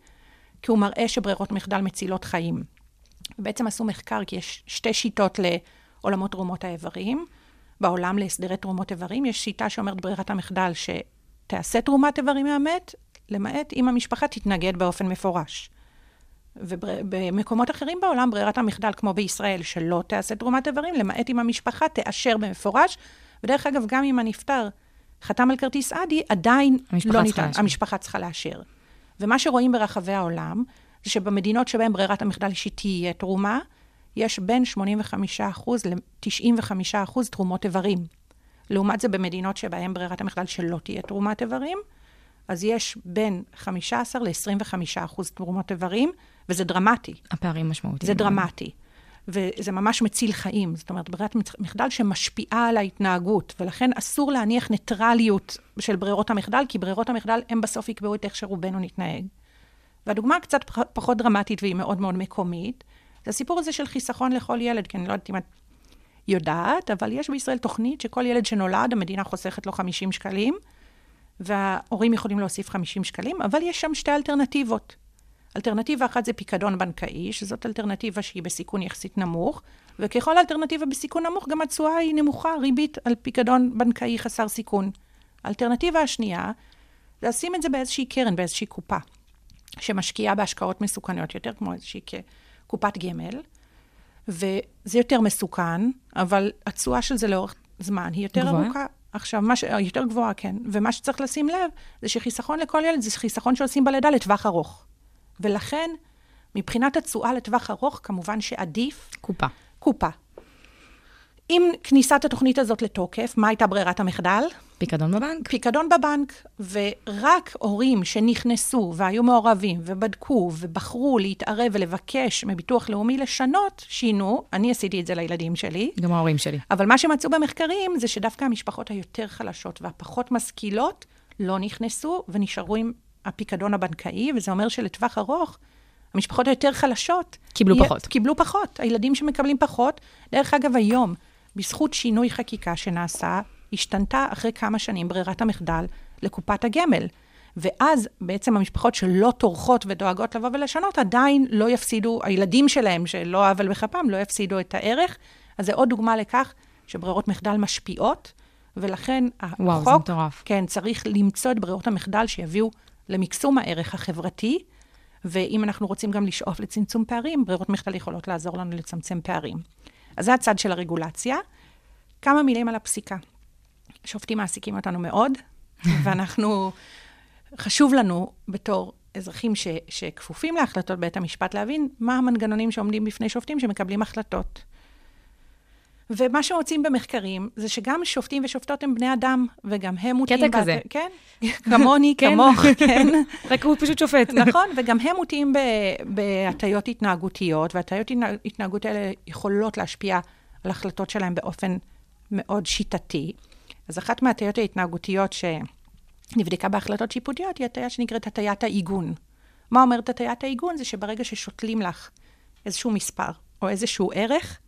כי הוא מראה שברירות מחדל מצילות חיים. ובעצם עשו מחקר, כי יש שתי שיטות לעולמות תרומות האיברים. בעולם להסדרי תרומות איברים יש שיטה שאומרת ברירת המחדל, תעשה תרומת איברים מהמת, למעט אם המשפחה תתנגד באופן מפורש. ובמקומות אחרים בעולם, ברירת המחדל, כמו בישראל, שלא תעשה תרומת איברים, למעט אם המשפחה תאשר במפורש. ודרך אגב, גם אם הנפטר חתם על כרטיס אדי, עדיין לא ניתן, לאשר. המשפחה צריכה לאשר. ומה שרואים ברחבי העולם, זה שבמדינות שבהן ברירת המחדל היא שתהיה תרומה, יש בין 85% ל-95% תרומות איברים. לעומת זה, במדינות שבהן ברירת המחדל שלא תהיה תרומת איברים, אז יש בין 15 ל-25% תרומות איברים, וזה דרמטי. הפערים משמעותיים. זה דרמטי. וזה ממש מציל חיים. זאת אומרת, ברירת מחדל שמשפיעה על ההתנהגות, ולכן אסור להניח ניטרליות של ברירות המחדל, כי ברירות המחדל הם בסוף יקבעו את איך שרובנו נתנהג. והדוגמה הקצת פח- פחות דרמטית והיא מאוד מאוד מקומית, זה הסיפור הזה של חיסכון לכל ילד, כי אני לא יודעת אם את יודעת, אבל יש בישראל תוכנית שכל ילד שנולד, המדינה חוסכת לו 50 שקלים, וההורים יכולים להוסיף 50 שקלים, אבל יש שם שתי אלטרנטיבות. אלטרנטיבה אחת זה פיקדון בנקאי, שזאת אלטרנטיבה שהיא בסיכון יחסית נמוך, וככל אלטרנטיבה בסיכון נמוך, גם התשואה היא נמוכה, ריבית על פיקדון בנקאי חסר סיכון. האלטרנטיבה השנייה, זה לשים את זה באיזושהי קרן, באיזושהי קופה, שמשקיעה בהשקעות מסוכניות יותר, כמו איזושהי קופת גמל, וזה יותר מסוכן, אבל התשואה של זה לאורך זמן היא יותר גבוהה? ארוכה. עכשיו, מה ש... יותר גבוהה, כן. ומה שצריך לשים לב, זה שחיסכון לכל ילד זה חיסכון שעושים בלידה לטווח ארוך. ולכן, מבחינת התשואה לטווח ארוך, כמובן שעדיף קופה. קופה. עם כניסת התוכנית הזאת לתוקף, מה הייתה ברירת המחדל? פיקדון בבנק. פיקדון בבנק, ורק הורים שנכנסו והיו מעורבים ובדקו ובחרו להתערב ולבקש מביטוח לאומי לשנות, שינו. אני עשיתי את זה לילדים שלי. גם ההורים שלי. אבל מה שמצאו במחקרים זה שדווקא המשפחות היותר חלשות והפחות משכילות לא נכנסו ונשארו עם הפיקדון הבנקאי, וזה אומר שלטווח ארוך, המשפחות היותר חלשות... קיבלו יהיה- פחות. קיבלו פחות. הילדים שמקבלים פחות, דרך אגב, היום, בזכות שינוי חקיקה שנעשה, השתנתה אחרי כמה שנים ברירת המחדל לקופת הגמל. ואז בעצם המשפחות שלא טורחות ודואגות לבוא ולשנות, עדיין לא יפסידו, הילדים שלהם, שלא עוול בכפם, לא יפסידו את הערך. אז זה עוד דוגמה לכך שברירות מחדל משפיעות, ולכן וואו, זה החוק, מטורף. כן, צריך למצוא את ברירות המחדל שיביאו למקסום הערך החברתי, ואם אנחנו רוצים גם לשאוף לצמצום פערים, ברירות מחדל יכולות לעזור לנו לצמצם פערים. אז זה הצד של הרגולציה. כמה מילים על הפסיקה. שופטים מעסיקים אותנו מאוד, ואנחנו, חשוב לנו בתור אזרחים ש, שכפופים להחלטות בית המשפט להבין מה המנגנונים שעומדים בפני שופטים שמקבלים החלטות. ומה שמוצאים במחקרים זה שגם שופטים ושופטות הם בני אדם, וגם הם מוטים... קטע בהט- כזה. כן, כמוני, כן. כמוך, כן. רק הוא פשוט שופט. נכון, וגם הם מוטים בהטיות התנהגותיות, והטיות התנהג- התנהגות האלה יכולות להשפיע על החלטות שלהם באופן מאוד שיטתי. אז אחת מההטיות ההתנהגותיות שנבדקה בהחלטות שיפוטיות היא הטיה שנקראת הטיית העיגון. מה אומרת הטיית העיגון? זה שברגע ששותלים לך איזשהו מספר או איזשהו ערך,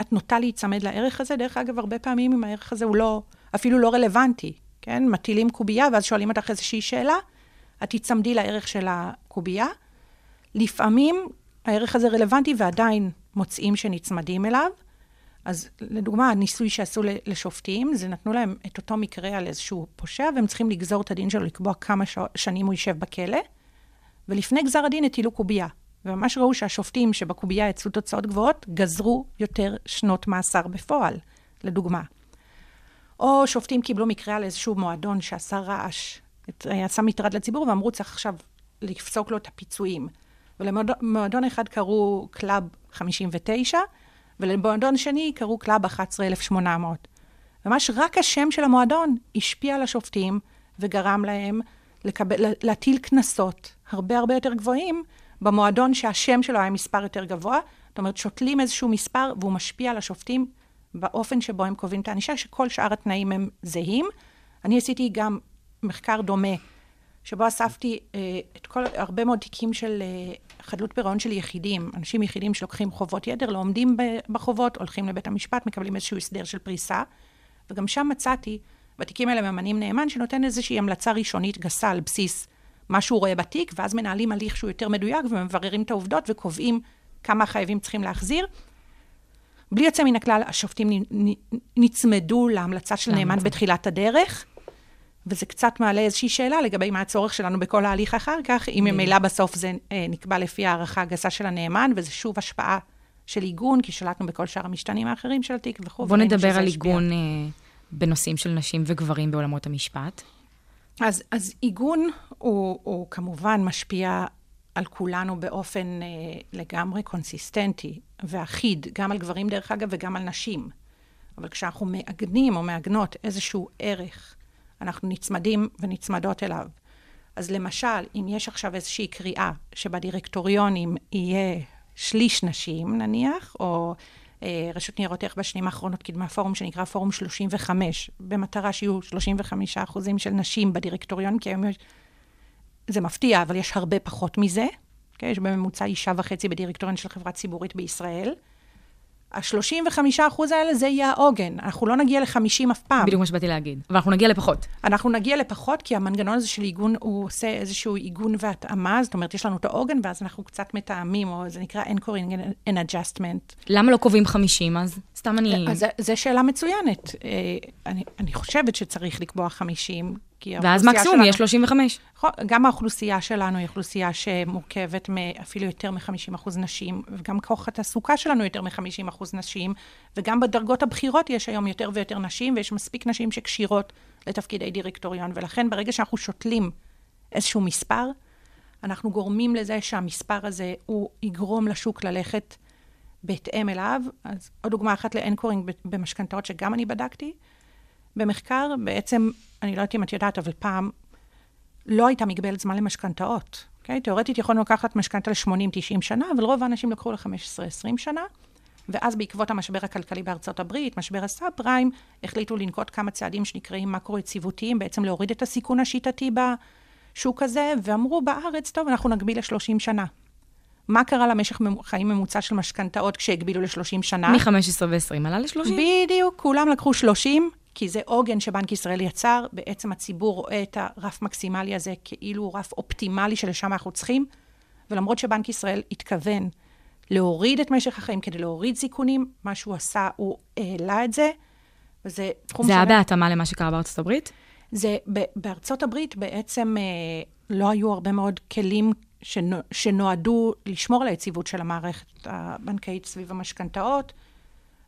את נוטה להיצמד לערך הזה. דרך אגב, הרבה פעמים אם הערך הזה הוא לא, אפילו לא רלוונטי, כן? מטילים קובייה ואז שואלים אותך איזושהי שאלה, את תיצמדי לערך של הקובייה. לפעמים הערך הזה רלוונטי ועדיין מוצאים שנצמדים אליו. אז לדוגמה, הניסוי שעשו לשופטים, זה נתנו להם את אותו מקרה על איזשהו פושע, והם צריכים לגזור את הדין שלו, לקבוע כמה. שנים הוא יישב בכלא, ולפני גזר הדין הטילו קובייה. וממש ראו שהשופטים שבקובייה יצאו תוצאות גבוהות, גזרו יותר שנות מאסר בפועל, לדוגמה. או שופטים קיבלו מקרה על איזשהו מועדון שעשה רעש, עשה מטרד לציבור, ואמרו, צריך עכשיו לפסוק לו את הפיצויים. ולמועדון אחד קראו Club 59, ולמועדון שני קראו Club 11,800. ממש רק השם של המועדון השפיע על השופטים וגרם להם לקבל, להטיל קנסות הרבה הרבה יותר גבוהים במועדון שהשם שלו היה מספר יותר גבוה. זאת אומרת, שותלים איזשהו מספר והוא משפיע על השופטים באופן שבו הם קובעים את הענישה, שכל שאר התנאים הם זהים. אני עשיתי גם מחקר דומה, שבו אספתי אה, את כל, הרבה מאוד תיקים של אה, חדלות פירעון של יחידים, אנשים יחידים שלוקחים חובות יתר, לא עומדים בחובות, הולכים לבית המשפט, מקבלים איזשהו הסדר של פריסה, וגם שם מצאתי, בתיקים האלה ממנים נאמן, שנותן איזושהי המלצה ראשונית גסה על בסיס מה שהוא רואה בתיק, ואז מנהלים הליך שהוא יותר מדויק ומבררים את העובדות וקובעים כמה החייבים צריכים להחזיר. בלי יוצא מן הכלל, השופטים נצמדו להמלצה של נאמן. בתחילת הדרך, וזה קצת מעלה איזושהי שאלה לגבי מה הצורך שלנו בכל ההליך אחר כך, אם ממילא בסוף זה אה, נקבע לפי הערכה הגסה של הנאמן, וזה שוב השפעה של עיגון, כי שלטנו בכל שאר המשתנים האחרים של התיק וכו'. בוא וראינו נדבר על. עיגון אה, בנושאים של נשים וגברים בעולמות המשפט. אז, אז עיגון הוא, הוא כמובן משפיע על כולנו באופן אה, לגמרי קונסיסטנטי ואחיד, גם על גברים דרך אגב וגם על נשים. אבל כשאנחנו מעגנים או מעגנות איזשהו ערך, אנחנו נצמדים ונצמדות אליו. אז למשל, אם יש עכשיו איזושהי קריאה שבדירקטוריונים יהיה שליש נשים, נניח, או רשות ניירות ערך בשנים האחרונות קידמה פורום שנקרא פורום 35, במטרה שיהיו 35 אחוזים של נשים בדירקטוריון, כי היום יש... זה מפתיע, אבל יש הרבה פחות מזה. Okay, יש בממוצע אישה וחצי בדירקטוריון של חברה ציבורית בישראל. ה-35 אחוז האלה זה יהיה העוגן. אנחנו לא נגיע ל-50 אף פעם. בדיוק מה שבאתי להגיד. אבל אנחנו נגיע לפחות. אנחנו נגיע לפחות, כי המנגנון הזה של עיגון, הוא עושה איזשהו עיגון והתאמה, זאת אומרת, יש לנו את העוגן, ואז אנחנו קצת מתאמים, או זה נקרא anchoring and adjustment. למה לא קובעים 50 אז? סתם אני... זו שאלה מצוינת. אה, אני, אני חושבת שצריך לקבוע 50, כי ואז האוכלוסייה מקסימום שלנו- יהיה 35. נכון, גם האוכלוסייה שלנו היא אוכלוסייה שמורכבת מאפילו יותר מ-50% נשים, וגם כוח התעסוקה שלנו יותר מ-50% נשים, וגם בדרגות הבכירות יש היום יותר ויותר נשים, ויש מספיק נשים שכשירות לתפקידי דירקטוריון, ולכן ברגע שאנחנו שותלים איזשהו מספר, אנחנו גורמים לזה שהמספר הזה, הוא יגרום לשוק ללכת בהתאם אליו. אז עוד דוגמה אחת לאנקורינג במשכנתאות, שגם אני בדקתי. במחקר, בעצם, אני לא יודעת אם את יודעת, אבל פעם לא הייתה מגבלת זמן למשכנתאות. Okay? תאורטית יכולנו לקחת משכנתה ל-80-90 שנה, אבל רוב האנשים לקחו ל-15-20 שנה. ואז בעקבות המשבר הכלכלי בארצות הברית, משבר הסאב פריים, החליטו לנקוט כמה צעדים שנקראים מקרו-יציבותיים, בעצם להוריד את הסיכון השיטתי בשוק הזה, ואמרו בארץ, טוב, אנחנו נגביל ל-30 שנה. מה קרה למשך חיים ממוצע של משכנתאות כשהגבילו ל-30 שנה? מ-15 ו-20 עלה ל-30. בדיוק, כולם לקחו 30, כי זה עוגן שבנק ישראל יצר. בעצם הציבור רואה את הרף מקסימלי הזה כאילו רף אופטימלי שלשם אנחנו צריכים, ולמרות שבנק ישראל התכוון להוריד את משך החיים כדי להוריד סיכונים, מה שהוא עשה, הוא העלה את זה, וזה תחום זה היה. בהתאמה למה שקרה בארצות הברית? זה, בארצות הברית בעצם אה, לא היו הרבה מאוד כלים שנו, שנועדו לשמור על היציבות של המערכת הבנקאית סביב המשכנתאות.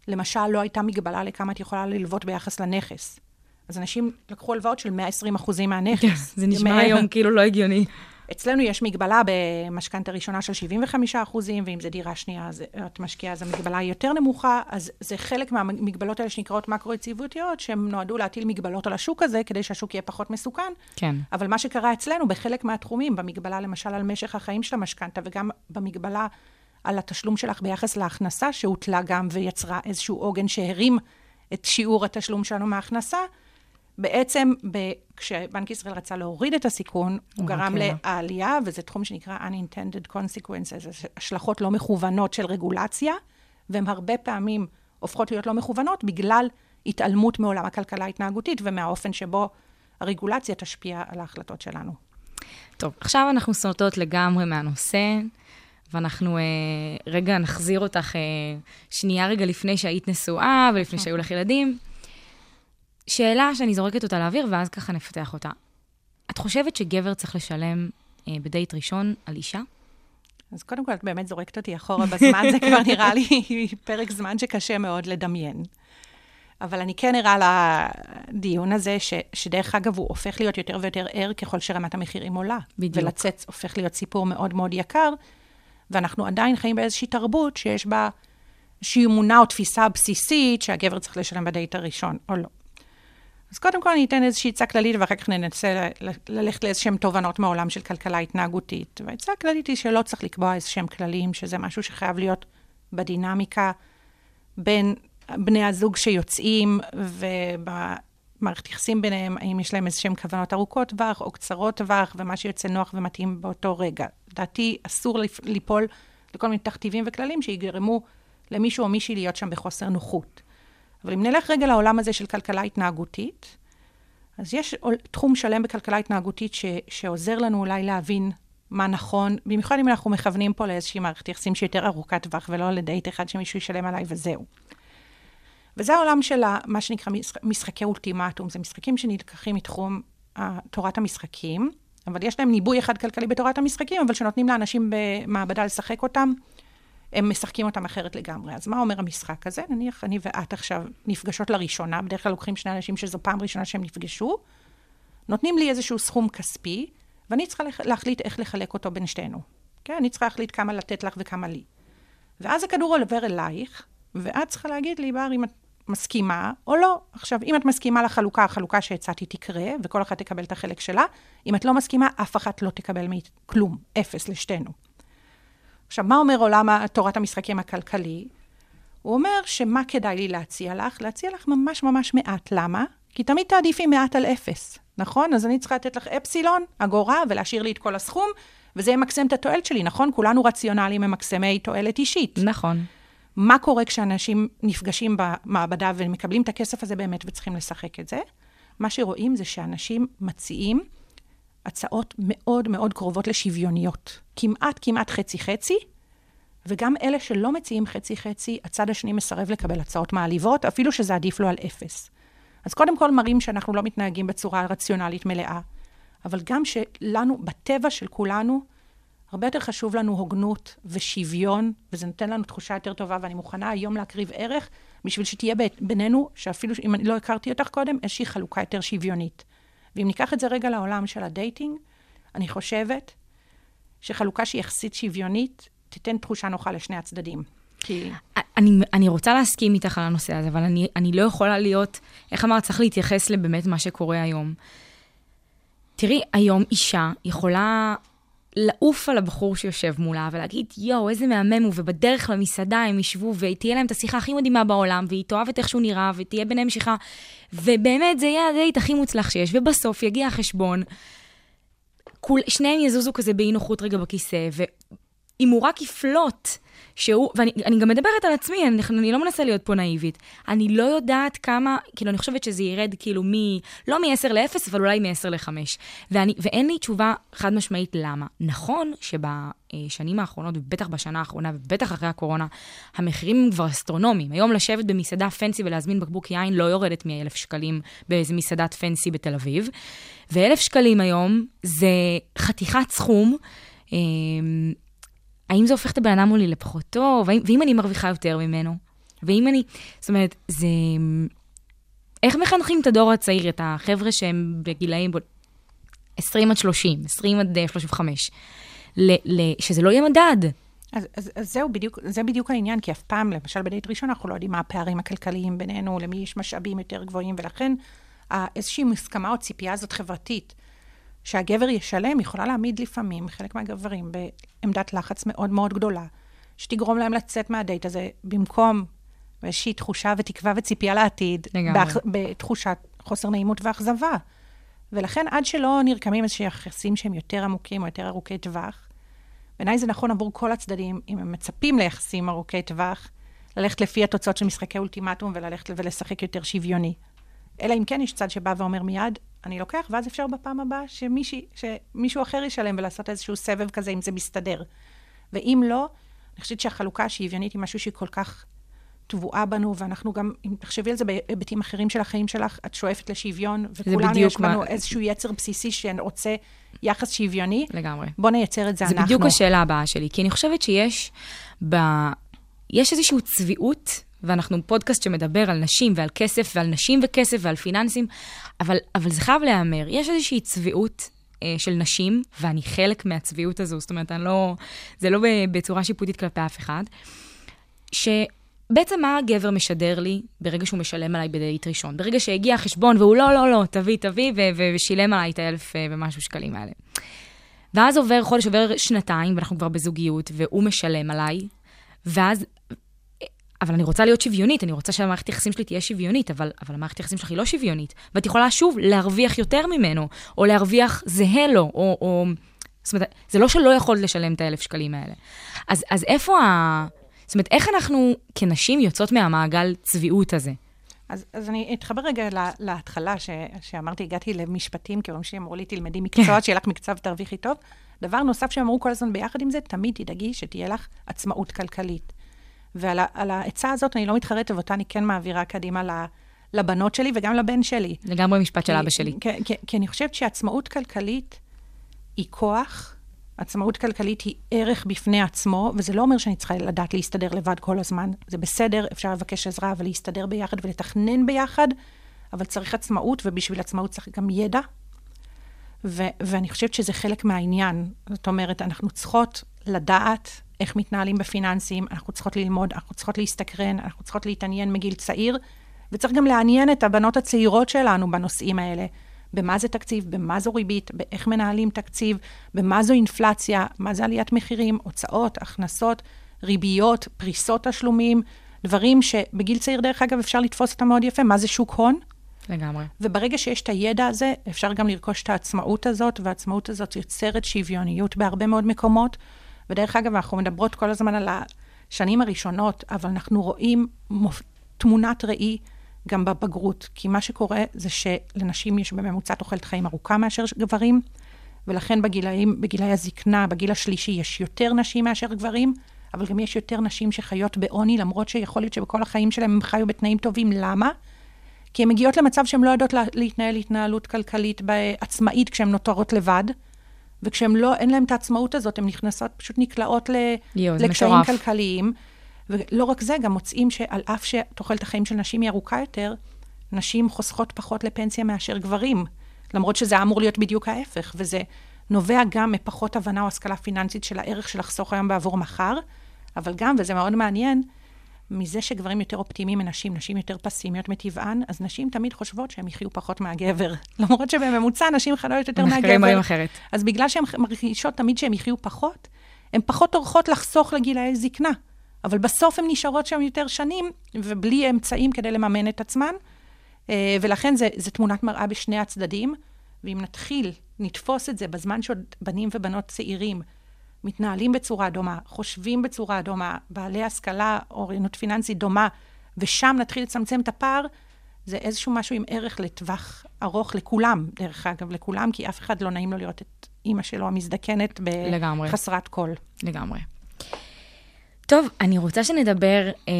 למשל, לא הייתה מגבלה לכמה את יכולה ללוות ביחס לנכס. אז אנשים לקחו הלוואות של 120 אחוזים מהנכס. זה נשמע מה- היום כאילו לא הגיוני. אצלנו יש מגבלה במשכנתה ראשונה של 75 אחוזים, ואם זה דירה שנייה, אז את משקיעה, אז המגבלה היא יותר נמוכה, אז זה חלק מהמגבלות האלה שנקראות מקרו-יציבותיות, שהן נועדו להטיל מגבלות על השוק הזה, כדי שהשוק יהיה פחות מסוכן. כן. אבל מה שקרה אצלנו, בחלק מהתחומים, במגבלה למשל על משך החיים של המשכנתה, וגם במגבלה על התשלום שלך ביחס להכנסה, שהוטלה גם ויצרה איזשהו עוגן שהרים את שיעור התשלום שלנו מההכנסה, בעצם, ב- כשבנק ישראל רצה להוריד את הסיכון, הוא הוא גרם העלה. לעלייה, וזה תחום שנקרא unintended consequences, השלכות לא מכוונות של רגולציה, והן הרבה פעמים הופכות להיות לא מכוונות בגלל התעלמות מעולם הכלכלה ההתנהגותית ומהאופן שבו הרגולציה תשפיע על ההחלטות שלנו. טוב, עכשיו אנחנו סוטות לגמרי מהנושא, ואנחנו אה, רגע נחזיר אותך אה, שנייה רגע לפני שהיית נשואה ולפני שהיו לך ילדים. שאלה שאני זורקת אותה לאוויר, ואז ככה נפתח אותה. את חושבת שגבר צריך לשלם אה, בדייט ראשון על אישה? אז קודם כל, את באמת זורקת אותי אחורה בזמן, זה כבר נראה לי פרק זמן שקשה מאוד לדמיין. אבל אני כן ערה לדיון הזה, ש, שדרך אגב, הוא הופך להיות יותר ויותר ער ככל שרמת המחירים עולה. בדיוק. ולצאת הופך להיות סיפור מאוד מאוד יקר, ואנחנו עדיין חיים באיזושהי תרבות שיש בה איזושהי אמונה או תפיסה בסיסית שהגבר צריך לשלם בדייט הראשון, או לא. אז קודם כל אני אתן איזושהי עצה כללית, ואחר כך ננסה ללכת לאיזשהם תובנות מעולם של כלכלה התנהגותית. והעצה הכללית היא שלא צריך לקבוע איזשהם כללים, שזה משהו שחייב להיות בדינמיקה בין בני הזוג שיוצאים, ובמערכת יחסים ביניהם, האם יש להם איזשהם כוונות ארוכות טווח או קצרות טווח, ומה שיוצא נוח ומתאים באותו רגע. לדעתי, אסור ליפול לכל מיני תכתיבים וכללים שיגרמו למישהו או מישהי להיות שם בחוסר נוחות. אבל אם נלך רגע לעולם הזה של כלכלה התנהגותית, אז יש תחום שלם בכלכלה התנהגותית ש, שעוזר לנו אולי להבין מה נכון, במיוחד אם אנחנו מכוונים פה לאיזושהי מערכת יחסים שהיא יותר ארוכת טווח, ולא לדייט אחד שמישהו ישלם עליי וזהו. וזה העולם של מה שנקרא משחק- משחקי אולטימטום, זה משחקים שנלקחים מתחום ה- תורת המשחקים, אבל יש להם ניבוי אחד כלכלי בתורת המשחקים, אבל שנותנים לאנשים במעבדה לשחק אותם, הם משחקים אותם אחרת לגמרי. אז מה אומר המשחק הזה? נניח אני ואת עכשיו נפגשות לראשונה, בדרך כלל לוקחים שני אנשים שזו פעם ראשונה שהם נפגשו, נותנים לי איזשהו סכום כספי, ואני צריכה להחליט איך לחלק אותו בין שתינו. כן, אני צריכה להחליט כמה לתת לך וכמה לי. ואז הכדור עובר אלייך, ואת צריכה להגיד לי, בר, אם את מסכימה או לא. עכשיו, אם את מסכימה לחלוקה, החלוקה שהצעתי תקרה, וכל אחת תקבל את החלק שלה. אם את לא מסכימה, אף אחת לא תקבל מאית- כלום, אפס לשתינו. עכשיו, מה אומר עולם תורת המשחקים הכלכלי? הוא אומר שמה כדאי לי להציע לך? להציע לך ממש ממש מעט. למה? כי תמיד תעדיפי מעט על אפס, נכון? אז אני צריכה לתת לך אפסילון, אגורה, ולהשאיר לי את כל הסכום, וזה ימקסם את התועלת שלי, נכון? כולנו רציונליים ממקסמי תועלת אישית. נכון. מה קורה כשאנשים נפגשים במעבדה ומקבלים את הכסף הזה באמת וצריכים לשחק את זה? מה שרואים זה שאנשים מציעים הצעות מאוד מאוד קרובות לשוויוניות. כמעט כמעט חצי-חצי, וגם אלה שלא מציעים חצי-חצי, הצד השני מסרב לקבל הצעות מעליבות, אפילו שזה עדיף לו על אפס. אז קודם כל מראים שאנחנו לא מתנהגים בצורה רציונלית מלאה, אבל גם שלנו, בטבע של כולנו, הרבה יותר חשוב לנו הוגנות ושוויון, וזה נותן לנו תחושה יותר טובה, ואני מוכנה היום להקריב ערך בשביל שתהיה בינינו, שאפילו אם אני לא הכרתי אותך קודם, איזושהי חלוקה יותר שוויונית. ואם ניקח את זה רגע לעולם של הדייטינג, אני חושבת שחלוקה שהיא יחסית שוויונית, תיתן תחושה נוחה לשני הצדדים. כי... אני, אני רוצה להסכים איתך על הנושא הזה, אבל אני, אני לא יכולה להיות, איך אמרת, צריך להתייחס לבאמת מה שקורה היום. תראי, היום אישה יכולה לעוף על הבחור שיושב מולה ולהגיד, יואו, איזה מהמם הוא, ובדרך למסעדה הם ישבו ותהיה להם את השיחה הכי מדהימה בעולם, והיא תאהב את איך שהוא נראה, ותהיה ביניהם משיכה, ובאמת זה יהיה הדייט הכי מוצלח שיש, ובסוף יגיע החשבון, כול, שניהם יזוזו כזה באי נוחות רגע בכיסא, ואם הוא רק יפלוט, שהוא, ואני אני גם מדברת על עצמי, אני, אני לא מנסה להיות פה נאיבית. אני לא יודעת כמה, כאילו, אני חושבת שזה ירד כאילו מ... לא מ-10 ל-0, אבל אולי מ-10 ל-5. ואני, ואין לי תשובה חד משמעית למה. נכון שבשנים האחרונות, ובטח בשנה האחרונה, ובטח אחרי הקורונה, המחירים הם כבר אסטרונומיים. היום לשבת במסעדה פנסי ולהזמין בקבוק יין לא יורדת מ-1,000 שקלים באיזה מסעדת פנסי בתל אביב. ו-1,000 שקלים היום זה חתיכת סכום. אה, האם זה הופך את הבן אדם מולי לפחות טוב? האם, ואם אני מרוויחה יותר ממנו? ואם אני... זאת אומרת, זה... איך מחנכים את הדור הצעיר, את החבר'ה שהם בגילאים בו- 20 עד 30, 20 עד אה, 35, ל, ל, שזה לא יהיה מדד. אז, אז, אז זהו, בדיוק, זה בדיוק העניין, כי אף פעם, למשל בדייט ראשון, אנחנו לא יודעים מה הפערים הכלכליים בינינו, למי יש משאבים יותר גבוהים, ולכן איזושהי מוסכמה או ציפייה הזאת חברתית, שהגבר ישלם, יכולה להעמיד לפעמים חלק מהגברים בעמדת לחץ מאוד מאוד גדולה, שתגרום להם לצאת מהדייט הזה, במקום באיזושהי תחושה ותקווה וציפייה לעתיד. באח, בתחושת חוסר נעימות ואכזבה. ולכן, עד שלא נרקמים איזשהם יחסים שהם יותר עמוקים או יותר ארוכי טווח, בעיניי זה נכון עבור כל הצדדים, אם הם מצפים ליחסים ארוכי טווח, ללכת לפי התוצאות של משחקי אולטימטום וללכת ולשחק יותר שוויוני. אלא אם כן יש צד שבא ואומר מיד, אני לוקח, ואז אפשר בפעם הבאה שמישהי, שמישהו אחר ישלם ולעשות איזשהו סבב כזה, אם זה מסתדר. ואם לא, אני חושבת שהחלוקה השוויונית היא משהו שהיא כל כך טבועה בנו, ואנחנו גם, אם תחשבי על זה בהיבטים אחרים של החיים שלך, את שואפת לשוויון, וכולנו יש בנו מה- איזשהו יצר בסיסי שרוצה יחס שוויוני. לגמרי. בוא נייצר את זה, זה אנחנו. בדיוק השאלה הבאה שלי, כי אני חושבת שיש ב... יש איזושהי צביעות, ואנחנו פודקאסט שמדבר על נשים ועל כסף ועל נשים וכסף ועל פיננסים, אבל, אבל זה חייב להיאמר. יש איזושהי צביעות אה, של נשים, ואני חלק מהצביעות הזו, זאת אומרת, לא, זה לא בצורה שיפוטית כלפי אף אחד, שבעצם מה הגבר משדר לי ברגע שהוא משלם עליי בדייט ראשון? ברגע שהגיע החשבון והוא לא, לא, לא, תביא, תביא, ושילם עליי את האלף אה, ומשהו שקלים האלה. ואז עובר חודש, עובר שנתיים, ואנחנו כבר בזוגיות, והוא משלם עליי, ואז... אבל אני רוצה להיות שוויונית, אני רוצה שהמערכת יחסים שלי תהיה שוויונית, אבל, אבל המערכת יחסים שלך היא לא שוויונית. ואת יכולה שוב להרוויח יותר ממנו, או להרוויח זהה לו, או... או... זאת אומרת, זה לא שלא יכולת לשלם את האלף שקלים האלה. אז, אז איפה ה... זאת אומרת, איך אנחנו כנשים יוצאות מהמעגל צביעות הזה? אז, אז אני אתחבר רגע לה, להתחלה, ש, שאמרתי, הגעתי למשפטים, כי אומרים שאמרו לי, תלמדי מקצוע, שיהיה לך מקצוע ותרוויחי טוב. דבר נוסף שהם אמרו כל הזמן ביחד עם זה, תמיד תדאגי שתהיה לך עצמאות כלכלית. ועל העצה הזאת אני לא מתחרטת, ואותה אני כן מעבירה קדימה לבנות שלי וגם לבן שלי. לגמרי משפט של אבא שלי. כי, כי, כי אני חושבת שעצמאות כלכלית היא כוח, עצמאות כלכלית היא ערך בפני עצמו, וזה לא אומר שאני צריכה לדעת להסתדר לבד כל הזמן. זה בסדר, אפשר לבקש עזרה ולהסתדר ביחד ולתכנן ביחד, אבל צריך עצמאות, ובשביל עצמאות צריך גם ידע. ו- ואני חושבת שזה חלק מהעניין. זאת אומרת, אנחנו צריכות לדעת איך מתנהלים בפיננסים, אנחנו צריכות ללמוד, אנחנו צריכות להסתקרן, אנחנו צריכות להתעניין מגיל צעיר, וצריך גם לעניין את הבנות הצעירות שלנו בנושאים האלה. במה זה תקציב, במה זו ריבית, באיך מנהלים תקציב, במה זו אינפלציה, מה זה עליית מחירים, הוצאות, הכנסות, ריביות, פריסות תשלומים, דברים שבגיל צעיר, דרך אגב, אפשר לתפוס אותם מאוד יפה. מה זה שוק הון? לגמרי. וברגע שיש את הידע הזה, אפשר גם לרכוש את העצמאות הזאת, והעצמאות הזאת יוצרת שוויוניות בהרבה מאוד מקומות. ודרך אגב, אנחנו מדברות כל הזמן על השנים הראשונות, אבל אנחנו רואים מופ... תמונת ראי גם בבגרות. כי מה שקורה זה שלנשים יש בממוצע תוחלת חיים ארוכה מאשר גברים, ולכן בגילאים, בגילאי הזקנה, בגיל השלישי, יש יותר נשים מאשר גברים, אבל גם יש יותר נשים שחיות בעוני, למרות שיכול להיות שבכל החיים שלהם הם חיו בתנאים טובים. למה? כי הן מגיעות למצב שהן לא יודעות לה- להתנהל התנהלות כלכלית עצמאית כשהן נותרות לבד, וכשהן לא, אין להן את העצמאות הזאת, הן נכנסות, פשוט נקלעות ל, זה לקשיים. כלכליים. ולא רק זה, גם מוצאים שעל אף שתוחלת החיים של נשים היא ארוכה יותר, נשים חוסכות פחות לפנסיה מאשר גברים, למרות שזה אמור להיות בדיוק ההפך, וזה נובע גם מפחות הבנה או השכלה פיננסית של הערך של לחסוך היום בעבור מחר, אבל גם, וזה מאוד מעניין, מזה שגברים יותר אופטימיים מנשים, נשים יותר פסימיות מטבען, אז נשים תמיד חושבות שהן יחיו פחות מהגבר. למרות שבממוצע נשים חיות יותר מהגבר. מחקרים מראים אחרת. אז בגלל שהן מרגישות תמיד שהן יחיו פחות, הן פחות טורחות לחסוך לגילאי זקנה. אבל בסוף הן נשארות שם יותר שנים, ובלי אמצעים כדי לממן את עצמן. אה, ולכן זה, זה תמונת מראה בשני הצדדים. ואם נתחיל, נתפוס את זה בזמן שעוד בנים ובנות צעירים מתנהלים בצורה דומה, חושבים בצורה דומה, בעלי השכלה, אוריינות פיננסית דומה, ושם נתחיל לצמצם את הפער, זה איזשהו משהו עם ערך לטווח ארוך לכולם, דרך אגב, לכולם, כי אף אחד לא נעים לו לראות את אימא שלו המזדקנת. בחסרת קול. לגמרי. טוב, אני רוצה שנדבר אה,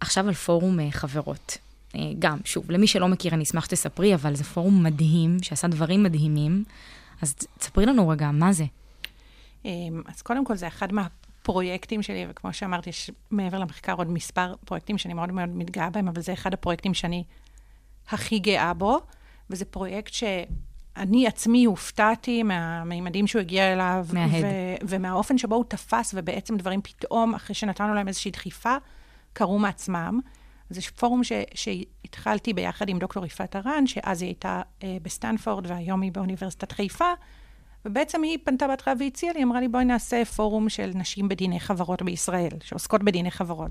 עכשיו על פורום אה, חברות. אה, גם, שוב, למי שלא מכיר, אני אשמח שתספרי, אבל זה פורום מדהים, שעשה דברים מדהימים. אז תספרי לנו רגע, מה זה? אמ, אז קודם כל, זה אחד מהפרויקטים שלי, וכמו שאמרתי, יש מעבר למחקר עוד מספר פרויקטים שאני מאוד מאוד מתגאה בהם, אבל זה אחד הפרויקטים שאני הכי גאה בו, וזה פרויקט שאני עצמי הופתעתי מהמימדים שהוא הגיע אליו, מההד. ו- ומהאופן שבו הוא תפס, ובעצם דברים פתאום, אחרי שנתנו להם איזושהי דחיפה, קרו מעצמם. יש פורום ש- שהתחלתי ביחד עם דוקטור יפעת הרן, שאז היא הייתה אה, בסטנפורד והיום היא באוניברסיטת חיפה, ובעצם היא פנתה בהתחלה והציעה לי, אמרה לי, בואי נעשה פורום של נשים בדיני חברות בישראל, שעוסקות בדיני חברות.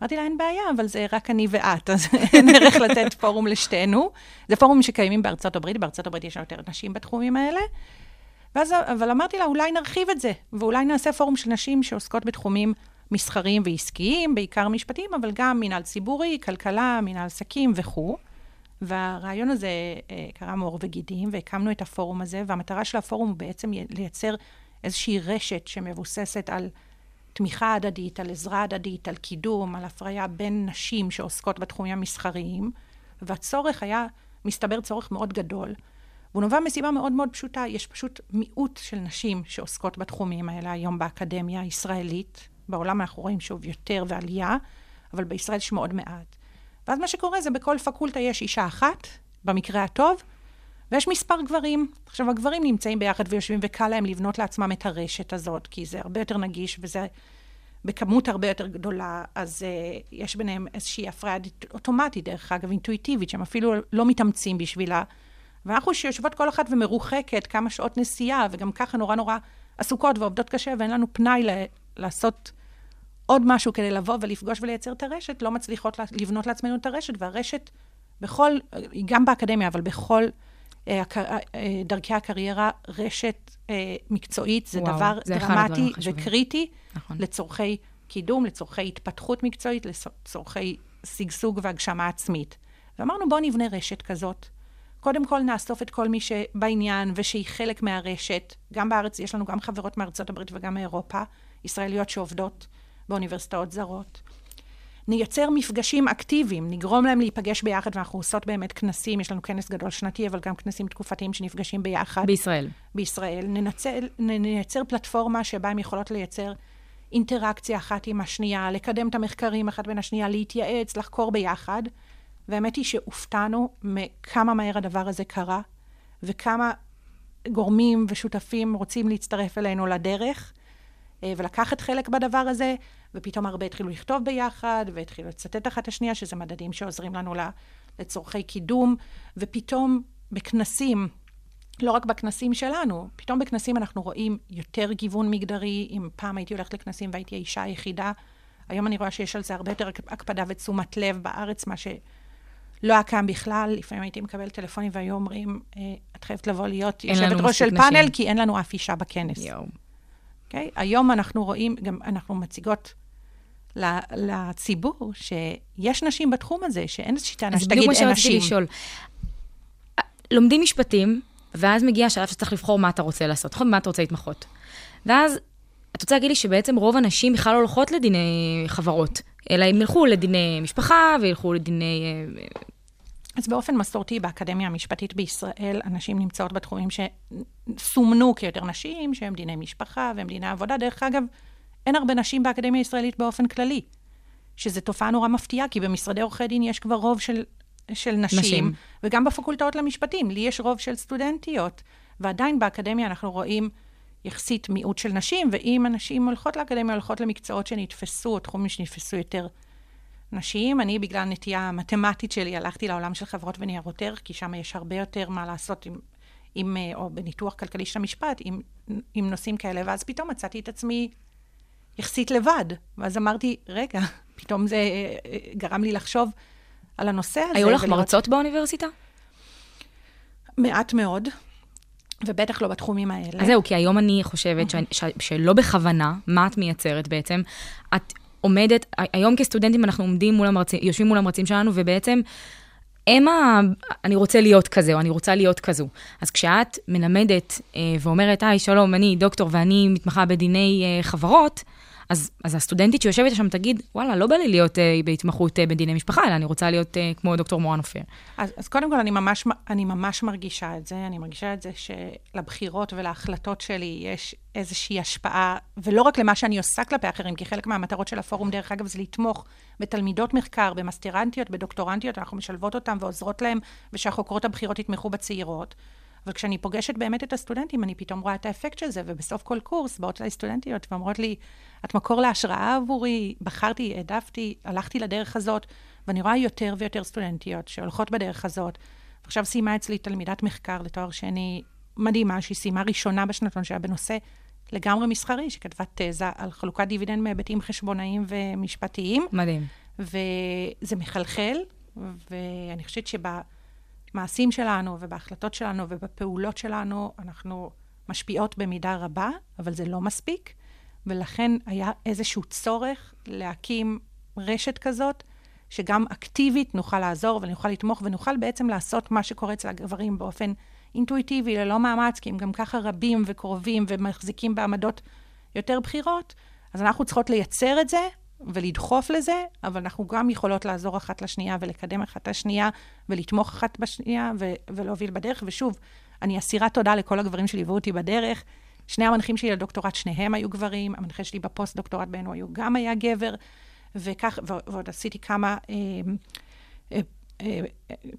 אמרתי לה, אין בעיה, אבל זה רק אני ואת, אז אין ערך לתת פורום לשתינו. זה פורומים שקיימים בארצות הברית, בארצות הברית יש יותר נשים בתחומים האלה. ואז, אבל אמרתי לה, אולי נרחיב את זה, ואולי נעשה פורום של נשים שעוסקות בתחומים מסחריים ועסקיים, בעיקר משפטיים, אבל גם מנהל ציבורי, כלכלה, מנהל עסקים וכו'. והרעיון הזה אה, קרם עור וגידים, והקמנו את הפורום הזה, והמטרה של הפורום הוא בעצם לייצר איזושהי רשת שמבוססת על תמיכה הדדית, על עזרה הדדית, על קידום, על הפריה בין נשים שעוסקות בתחומים המסחריים, והצורך היה, מסתבר, צורך מאוד גדול. והוא נובע מסיבה מאוד מאוד פשוטה, יש פשוט מיעוט של נשים שעוסקות בתחומים האלה היום באקדמיה הישראלית. בעולם אנחנו רואים שוב יותר ועלייה, אבל בישראל יש מאוד מעט. ואז מה שקורה זה בכל פקולטה יש אישה אחת, במקרה הטוב, ויש מספר גברים. עכשיו, הגברים נמצאים ביחד ויושבים, וקל להם לבנות לעצמם את הרשת הזאת, כי זה הרבה יותר נגיש וזה בכמות הרבה יותר גדולה, אז uh, יש ביניהם איזושהי הפריה אוטומטית, דרך אגב, אינטואיטיבית, שהם אפילו לא מתאמצים בשבילה. ואנחנו שיושבות כל אחת ומרוחקת כמה שעות נסיעה, וגם ככה נורא נורא עסוקות ועובדות קשה, ואין לנו פנאי ל- לעשות עוד משהו כדי לבוא ולפגוש ולייצר את הרשת, לא מצליחות לבנות לעצמנו את הרשת, והרשת בכל, גם באקדמיה, אבל בכל אה, הק- אה, דרכי הקריירה, רשת אה, מקצועית זה וואו, דבר זה דרמטי. וקריטי נכון. לצורכי קידום, לצורכי התפתחות מקצועית, לצורכי שגשוג והגשמה עצמית. ואמרנו, בואו נבנה רשת כזאת. קודם כל נאסוף את כל מי שבעניין ושהיא חלק מהרשת. גם בארץ, יש לנו גם חברות מארצות הברית וגם מאירופה, ישראליות שעובדות באוניברסיטאות זרות. נייצר מפגשים אקטיביים, נגרום להם להיפגש ביחד, ואנחנו עושות באמת כנסים, יש לנו כנס גדול שנתי, אבל גם כנסים תקופתיים שנפגשים ביחד. בישראל. בישראל. ננצל, נייצר פלטפורמה שבה הן יכולות לייצר אינטראקציה אחת עם השנייה, לקדם את המחקרים אחת בין השנייה, להתייעץ, לחקור ביחד. והאמת היא שהופתענו מכמה מהר הדבר הזה קרה, וכמה גורמים ושותפים רוצים להצטרף אלינו לדרך, אה, ולקחת חלק בדבר הזה, ופתאום הרבה התחילו לכתוב ביחד, והתחילו לצטט אחת את השנייה, שזה מדדים שעוזרים לנו לצורכי קידום, ופתאום בכנסים, לא רק בכנסים שלנו, פתאום בכנסים אנחנו רואים יותר גיוון מגדרי. אם פעם הייתי הולכת לכנסים והייתי האישה היחידה, היום אני רואה שיש על זה הרבה יותר הקפדה ותשומת לב בארץ, מה שלא היה קיים בכלל. לפעמים הייתי מקבלת טלפונים והיו אומרים, אה, את חייבת לבוא להיות יושבת ראש של מספיק נשים." פאנל, כי אין לנו אף אישה בכנס. יואו. אוקיי? היום אנחנו רואים, גם אנחנו מציגות לציבור שיש נשים בתחום הזה, שאין איזושהי טענה אז בדיוק שתגיד מה אין שרציתי נשים. לשאול. לומדים משפטים, ואז מגיע השלב שצריך לבחור מה אתה רוצה לעשות, נכון? במה אתה רוצה להתמחות. ואז, את רוצה להגיד לי שבעצם רוב הנשים בכלל לא הולכות לדיני חברות, אלא הם ילכו לדיני משפחה, וילכו לדיני... אה, אז באופן מסורתי, באקדמיה המשפטית בישראל, הנשים נמצאות בתחומים שסומנו כיותר נשים, שהם דיני משפחה והם דיני עבודה. דרך אגב, אין הרבה נשים באקדמיה הישראלית באופן כללי, שזו תופעה נורא מפתיעה, כי במשרדי עורכי דין יש כבר רוב של, של נשים, נשים. נשים, וגם בפקולטות למשפטים, לי יש רוב של סטודנטיות, ועדיין באקדמיה אנחנו רואים יחסית מיעוט של נשים, ואם הנשים הולכות לאקדמיה, הולכות למקצועות שנתפסו, או תחומים שנתפסו יותר נשיים. אני, בגלל הנטייה המתמטית שלי, הלכתי לעולם של חברות וניירות ערך, כי שם יש הרבה יותר מה לעשות עם, עם או בניתוח כלכלי של המשפט, עם, עם נושאים כאלה, ואז פתאום מצאתי את עצמי יחסית לבד. ואז אמרתי, רגע, פתאום זה אה, אה, גרם לי לחשוב על הנושא הזה. היו לך ולראות- מרצות באוניברסיטה? מעט מאוד, ובטח לא בתחומים האלה. אז זהו, כי היום אני חושבת שאני- ש- שלא בכוונה, מה את מייצרת בעצם? את עומדת, היום כסטודנטים אנחנו עומדים מול המרצים, יושבים מול המרצים שלנו, ובעצם הם ה... אני רוצה להיות כזה, או אני רוצה להיות כזו. אז כשאת מלמדת אה, ואומרת, היי, שלום, אני דוקטור ואני מתמחה בדיני אה, חברות, אז, אז הסטודנטית שיושבת שם תגיד, וואלה, לא בא לי להיות אה, בהתמחות אה, בדיני משפחה, אלא אני רוצה להיות אה, כמו דוקטור מורן אופיר. אז, אז קודם כל, אני ממש, אני ממש מרגישה את זה. אני מרגישה את זה שלבחירות ולהחלטות שלי יש איזושהי השפעה, ולא רק למה שאני עושה כלפי אחרים, כי חלק מהמטרות של הפורום, דרך אגב, זה לתמוך בתלמידות מחקר, במסטרנטיות, בדוקטורנטיות, אנחנו משלבות אותן ועוזרות להן, ושהחוקרות הבכירות יתמכו בצעירות. אבל כשאני פוגשת באמת את הסטודנטים, אני פתאום רואה את האפקט של זה, ובסוף כל קורס באות אליי סטודנטיות ואומרות לי, את מקור להשראה עבורי, בחרתי, העדפתי, הלכתי לדרך הזאת, ואני רואה יותר ויותר סטודנטיות שהולכות בדרך הזאת. עכשיו סיימה אצלי תלמידת מחקר לתואר שני מדהימה, שהיא סיימה ראשונה בשנתון שהיה בנושא לגמרי מסחרי, שכתבה תזה על חלוקת דיבידנד מהיבטים חשבונאיים ומשפטיים. מדהים. וזה מחלחל, ואני חושבת שבמעשים שלנו ובהחלטות שלנו ובפעולות שלנו, אנחנו משפיעות במידה רבה, אבל זה לא מספיק, ולכן היה איזשהו צורך להקים רשת כזאת, שגם אקטיבית נוכל לעזור ונוכל לתמוך ונוכל בעצם לעשות מה שקורה אצל הגברים באופן אינטואיטיבי, ללא מאמץ, כי הם גם ככה רבים וקרובים ומחזיקים בעמדות יותר בכירות, אז אנחנו צריכות לייצר את זה ולדחוף לזה, אבל אנחנו גם יכולות לעזור אחת לשנייה ולקדם אחת את השנייה ולתמוך אחת בשנייה ו- ולהוביל בדרך. ושוב, אני אסירת תודה לכל הגברים שליוו אותי בדרך. שני המנחים שלי לדוקטורט, שניהם היו גברים, המנחה שלי בפוסט-דוקטורט ב NYU גם היה גבר, וכך, ועוד עשיתי כמה... אה, אה,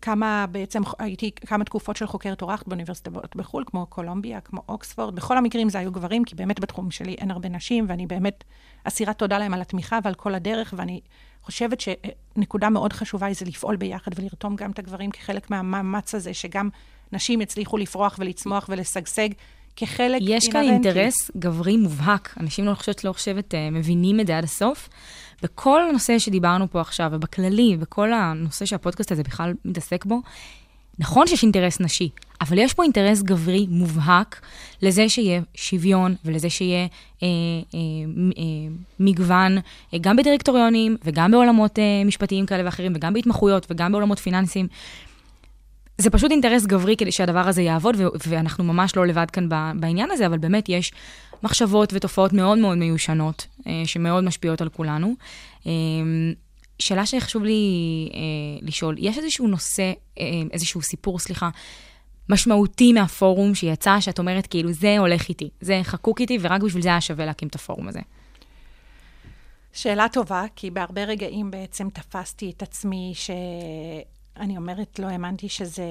כמה בעצם, הייתי כמה תקופות של חוקרת אורחת באוניברסיטאות בחו"ל, כמו קולומביה, כמו אוקספורד. בכל המקרים זה היו גברים, כי באמת בתחום שלי אין הרבה נשים, ואני באמת אסירת תודה להם על התמיכה ועל כל הדרך, ואני חושבת שנקודה מאוד חשובה היא זה לפעול ביחד ולרתום גם את הגברים כחלק מהמאמץ הזה, שגם נשים יצליחו לפרוח ולצמוח ולשגשג כחלק יש כאן. אינטרס גברי מובהק, אנשים לא חושבת, לא חושבת, אה, מבינים את זה עד הסוף. בכל הנושא שדיברנו פה עכשיו, ובכללי, בכל הנושא שהפודקאסט הזה בכלל מתעסק בו, נכון שיש אינטרס נשי, אבל יש פה אינטרס גברי מובהק לזה שיהיה שוויון ולזה שיהיה אה, אה, אה, מגוון, אה, גם בדירקטוריונים וגם בעולמות אה, משפטיים כאלה ואחרים, וגם בהתמחויות וגם בעולמות פיננסיים. זה פשוט אינטרס גברי כדי שהדבר הזה יעבוד, ו- ואנחנו ממש לא לבד כאן בעניין הזה, אבל באמת יש מחשבות ותופעות מאוד מאוד מיושנות, אה, שמאוד משפיעות על כולנו. אה, שאלה שחשוב לי אה, לשאול, יש איזשהו נושא, אה, איזשהו סיפור, סליחה, משמעותי מהפורום שיצא, שאת אומרת, כאילו, זה הולך איתי, זה חקוק איתי, ורק בשביל זה היה שווה להקים את הפורום הזה. שאלה טובה, כי בהרבה רגעים בעצם תפסתי את עצמי שאני אומרת, לא האמנתי שזה,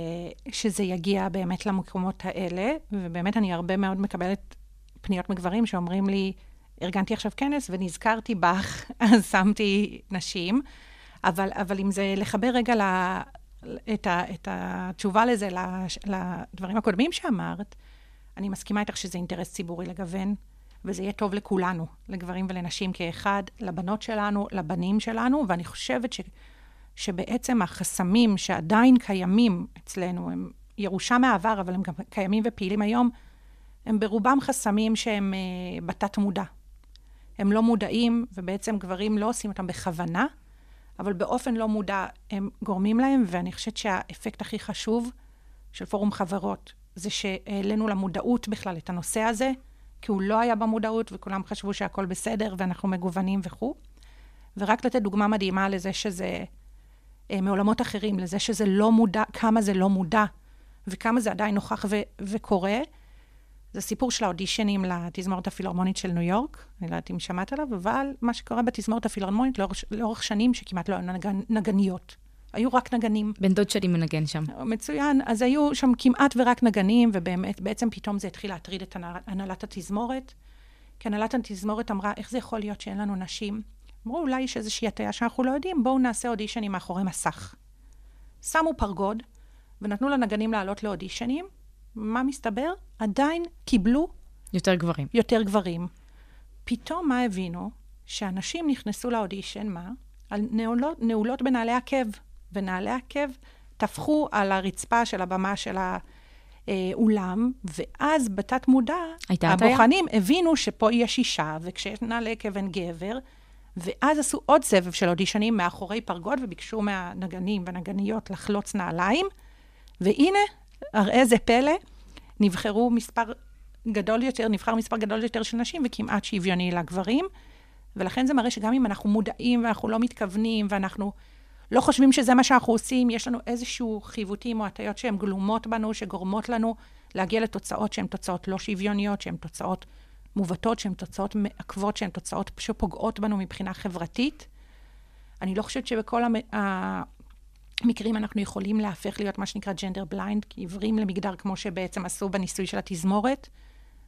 שזה יגיע באמת למקומות האלה, ובאמת אני הרבה מאוד מקבלת פניות מגברים שאומרים לי, ארגנתי עכשיו כנס ונזכרתי בך, אז שמתי נשים, אבל, אבל אם זה לחבר רגע ל, את, ה, את התשובה לזה, לש- לדברים הקודמים שאמרת, אני מסכימה איתך שזה אינטרס ציבורי לגוון, וזה יהיה טוב לכולנו, לגברים ולנשים כאחד, לבנות שלנו, לבנים שלנו, ואני חושבת ש, שבעצם החסמים שעדיין קיימים אצלנו, הם ירושה מהעבר, אבל הם גם קיימים ופעילים היום, הם ברובם חסמים שהם אה, בתת-מודע. הם לא מודעים, ובעצם גברים לא עושים אותם בכוונה, אבל באופן לא מודע הם גורמים להם, ואני חושבת שהאפקט הכי חשוב של פורום חברות זה שהעלינו למודעות בכלל את הנושא הזה, כי הוא לא היה במודעות, וכולם חשבו שהכל בסדר ואנחנו מגוונים וכו'. ורק לתת דוגמה מדהימה לזה שזה, מעולמות אחרים, לזה שזה לא מודע, כמה זה לא מודע, וכמה זה עדיין נוכח ו- וקורה. זה סיפור של האודישנים לתזמורת הפילהרמונית של ניו יורק, אני לא יודעת אם שמעת עליו, אבל מה שקורה בתזמורת הפילהרמונית לאורך, לאורך שנים, שכמעט לא היו נגן, נגניות. היו רק נגנים. בן דוד שלי מנגן שם. מצוין. אז היו שם כמעט ורק נגנים, ובאמת, בעצם פתאום זה התחיל להטריד את הנ- הנהלת התזמורת. כי הנהלת התזמורת אמרה, איך זה יכול להיות שאין לנו נשים? אמרו, אולי יש איזושהי הטעיה שאנחנו לא יודעים, בואו נעשה אודישנים מאחורי מסך. שמו פרגוד, ונתנו לנגנים לעלות לאודישנים. מה מסתבר? עדיין קיבלו יותר גברים. יותר גברים. פתאום מה הבינו? שאנשים נכנסו לאודישן, מה? על נעולות, נעולות בנעלי עקב. ונעלי עקב טפחו על הרצפה של הבמה של האולם, ואז בתת מודע, הייתה. הבוחנים הבינו שפה יש אישה, וכשיש נעלי עקב אין גבר, ואז עשו עוד סבב של אודישנים מאחורי פרגוד, וביקשו מהנגנים והנגניות לחלוץ נעליים, והנה, ראה זה פלא, נבחרו מספר גדול יותר, נבחר מספר גדול יותר של נשים, וכמעט שוויוני לגברים. ולכן זה מראה שגם אם אנחנו מודעים ואנחנו לא מתכוונים, ואנחנו לא חושבים שזה מה שאנחנו עושים, יש לנו איזשהו חיווטים או הטיות שהן גלומות בנו, שגורמות לנו להגיע לתוצאות שהן תוצאות לא שוויוניות, שהן תוצאות מעוותות, שהן תוצאות מעכבות, שהן תוצאות שפוגעות בנו מבחינה חברתית. אני לא חושבת שבכל המ... המקרים אנחנו יכולים להפך להיות מה שנקרא ג'נדר בליינד, עיוורים למגדר כמו שבעצם עשו בניסוי של התזמורת,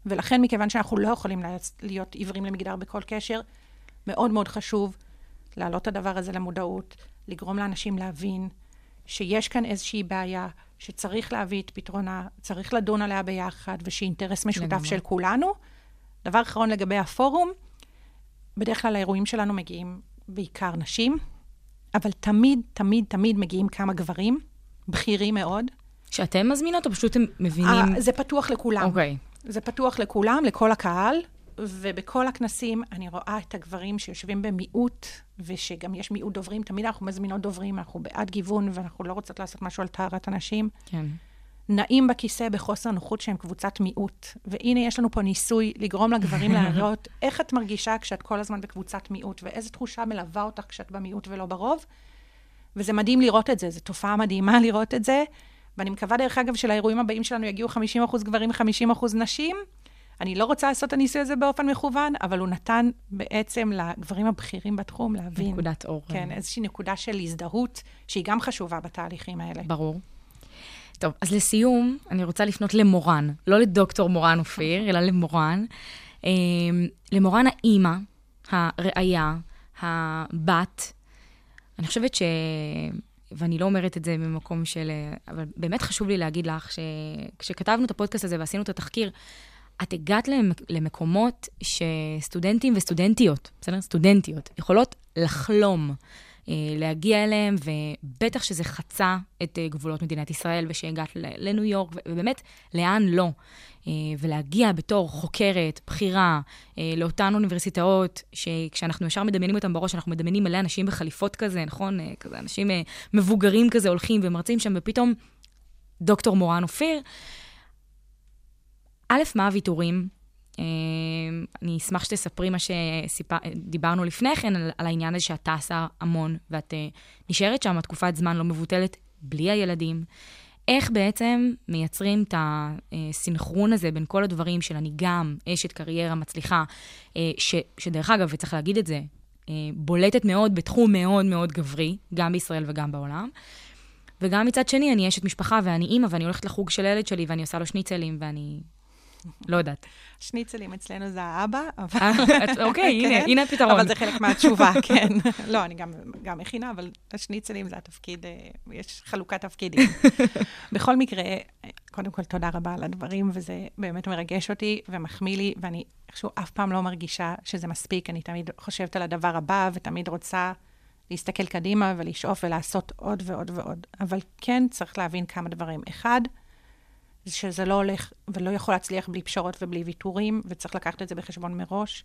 ולכן מכיוון שאנחנו לא יכולים להיות עיוורים למגדר בכל קשר, מאוד מאוד חשוב להעלות את הדבר הזה למודעות, לגרום לאנשים להבין שיש כאן איזושהי בעיה, שצריך להביא את פתרונה, צריך לדון עליה ביחד, ושהיא אינטרס משותף לגמרי. של כולנו. דבר אחרון לגבי הפורום, בדרך כלל האירועים שלנו מגיעים בעיקר נשים, אבל תמיד, תמיד, תמיד מגיעים כמה גברים, בכירים מאוד. שאתם מזמינות, או פשוט הם מבינים? אה, זה פתוח לכולם. אוקיי. זה פתוח לכולם, לכל הקהל, ובכל הכנסים אני רואה את הגברים שיושבים במיעוט, ושגם יש מיעוט דוברים. תמיד אנחנו מזמינות דוברים, אנחנו בעד גיוון, ואנחנו לא רוצות לעשות משהו על טהרת הנשים. כן. נעים בכיסא בחוסר נוחות שהם קבוצת מיעוט. והנה, יש לנו פה ניסוי לגרום לגברים להראות איך את מרגישה כשאת כל הזמן בקבוצת מיעוט, ואיזה תחושה מלווה אותך כשאת במיעוט ולא ברוב. וזה מדהים לראות את זה, זו תופעה מדהימה לראות את זה. ואני מקווה, דרך אגב, שלאירועים הבאים שלנו יגיעו 50% גברים ו-50% נשים. אני לא רוצה לעשות את הניסוי הזה באופן מכוון, אבל הוא נתן בעצם לגברים הבכירים בתחום להבין. נקודת אור. כן, איזושהי נקודה של הזדהות, שהיא גם חשובה בתהליכים האלה. ברור. טוב, אז לסיום, אני רוצה לפנות למורן, לא לדוקטור מורן אופיר, אלא למורן. אה, למורן האימא, הראיה, הבת. אני חושבת ש... ואני לא אומרת את זה ממקום של... אבל באמת חשוב לי להגיד לך שכשכתבנו את הפודקאסט הזה ועשינו את התחקיר, את הגעת למק- למקומות שסטודנטים וסטודנטיות, בסדר? סטודנטיות, יכולות לחלום להגיע אליהם, ובטח שזה חצה את אה, גבולות מדינת ישראל, ושהגעת לניו יורק, ובאמת, לאן לא. אה, ולהגיע בתור חוקרת, בכירה, אה, לאותן אוניברסיטאות, שכשאנחנו ישר מדמיינים אותם בראש, אנחנו מדמיינים מלא אנשים בחליפות כזה, נכון? אה, כזה אנשים אה, מבוגרים כזה הולכים ומרצים שם, ופתאום דוקטור מורן אופיר. א', מה הוויתורים? אה, אני אשמח שתספרי מה שדיברנו לפני כן, על, על העניין הזה שאת טסה המון, ואת אה, נשארת שם תקופת זמן לא מבוטלת בלי הילדים. איך בעצם מייצרים את הסינכרון הזה בין כל הדברים של אני גם אשת קריירה מצליחה, אה, ש, שדרך אגב, וצריך להגיד את זה, אה, בולטת מאוד בתחום מאוד מאוד גברי, גם בישראל וגם בעולם. וגם מצד שני, אני אשת משפחה ואני אימא, ואני הולכת לחוג של הילד שלי, ואני עושה לו שניצלים, ואני לא יודעת. שניצלים אצלנו זה האבא, אבל... אה, אוקיי, הנה, כן, הנה הפתרון. אבל זה חלק מהתשובה, כן. לא, אני גם, מכינה, אבל השניצלים זה התפקיד, אה, יש חלוקת תפקידים. בכל מקרה, קודם כל, תודה רבה על הדברים, וזה באמת מרגש אותי ומחמיא לי, ואני איכשהו אף פעם לא מרגישה שזה מספיק. אני תמיד חושבת על הדבר הבא, ותמיד רוצה להסתכל קדימה ולשאוף ולעשות עוד ועוד ועוד. אבל כן צריך להבין כמה דברים. אחד, שזה לא הולך ולא יכול להצליח בלי פשרות ובלי ויתורים, וצריך לקחת את זה בחשבון מראש,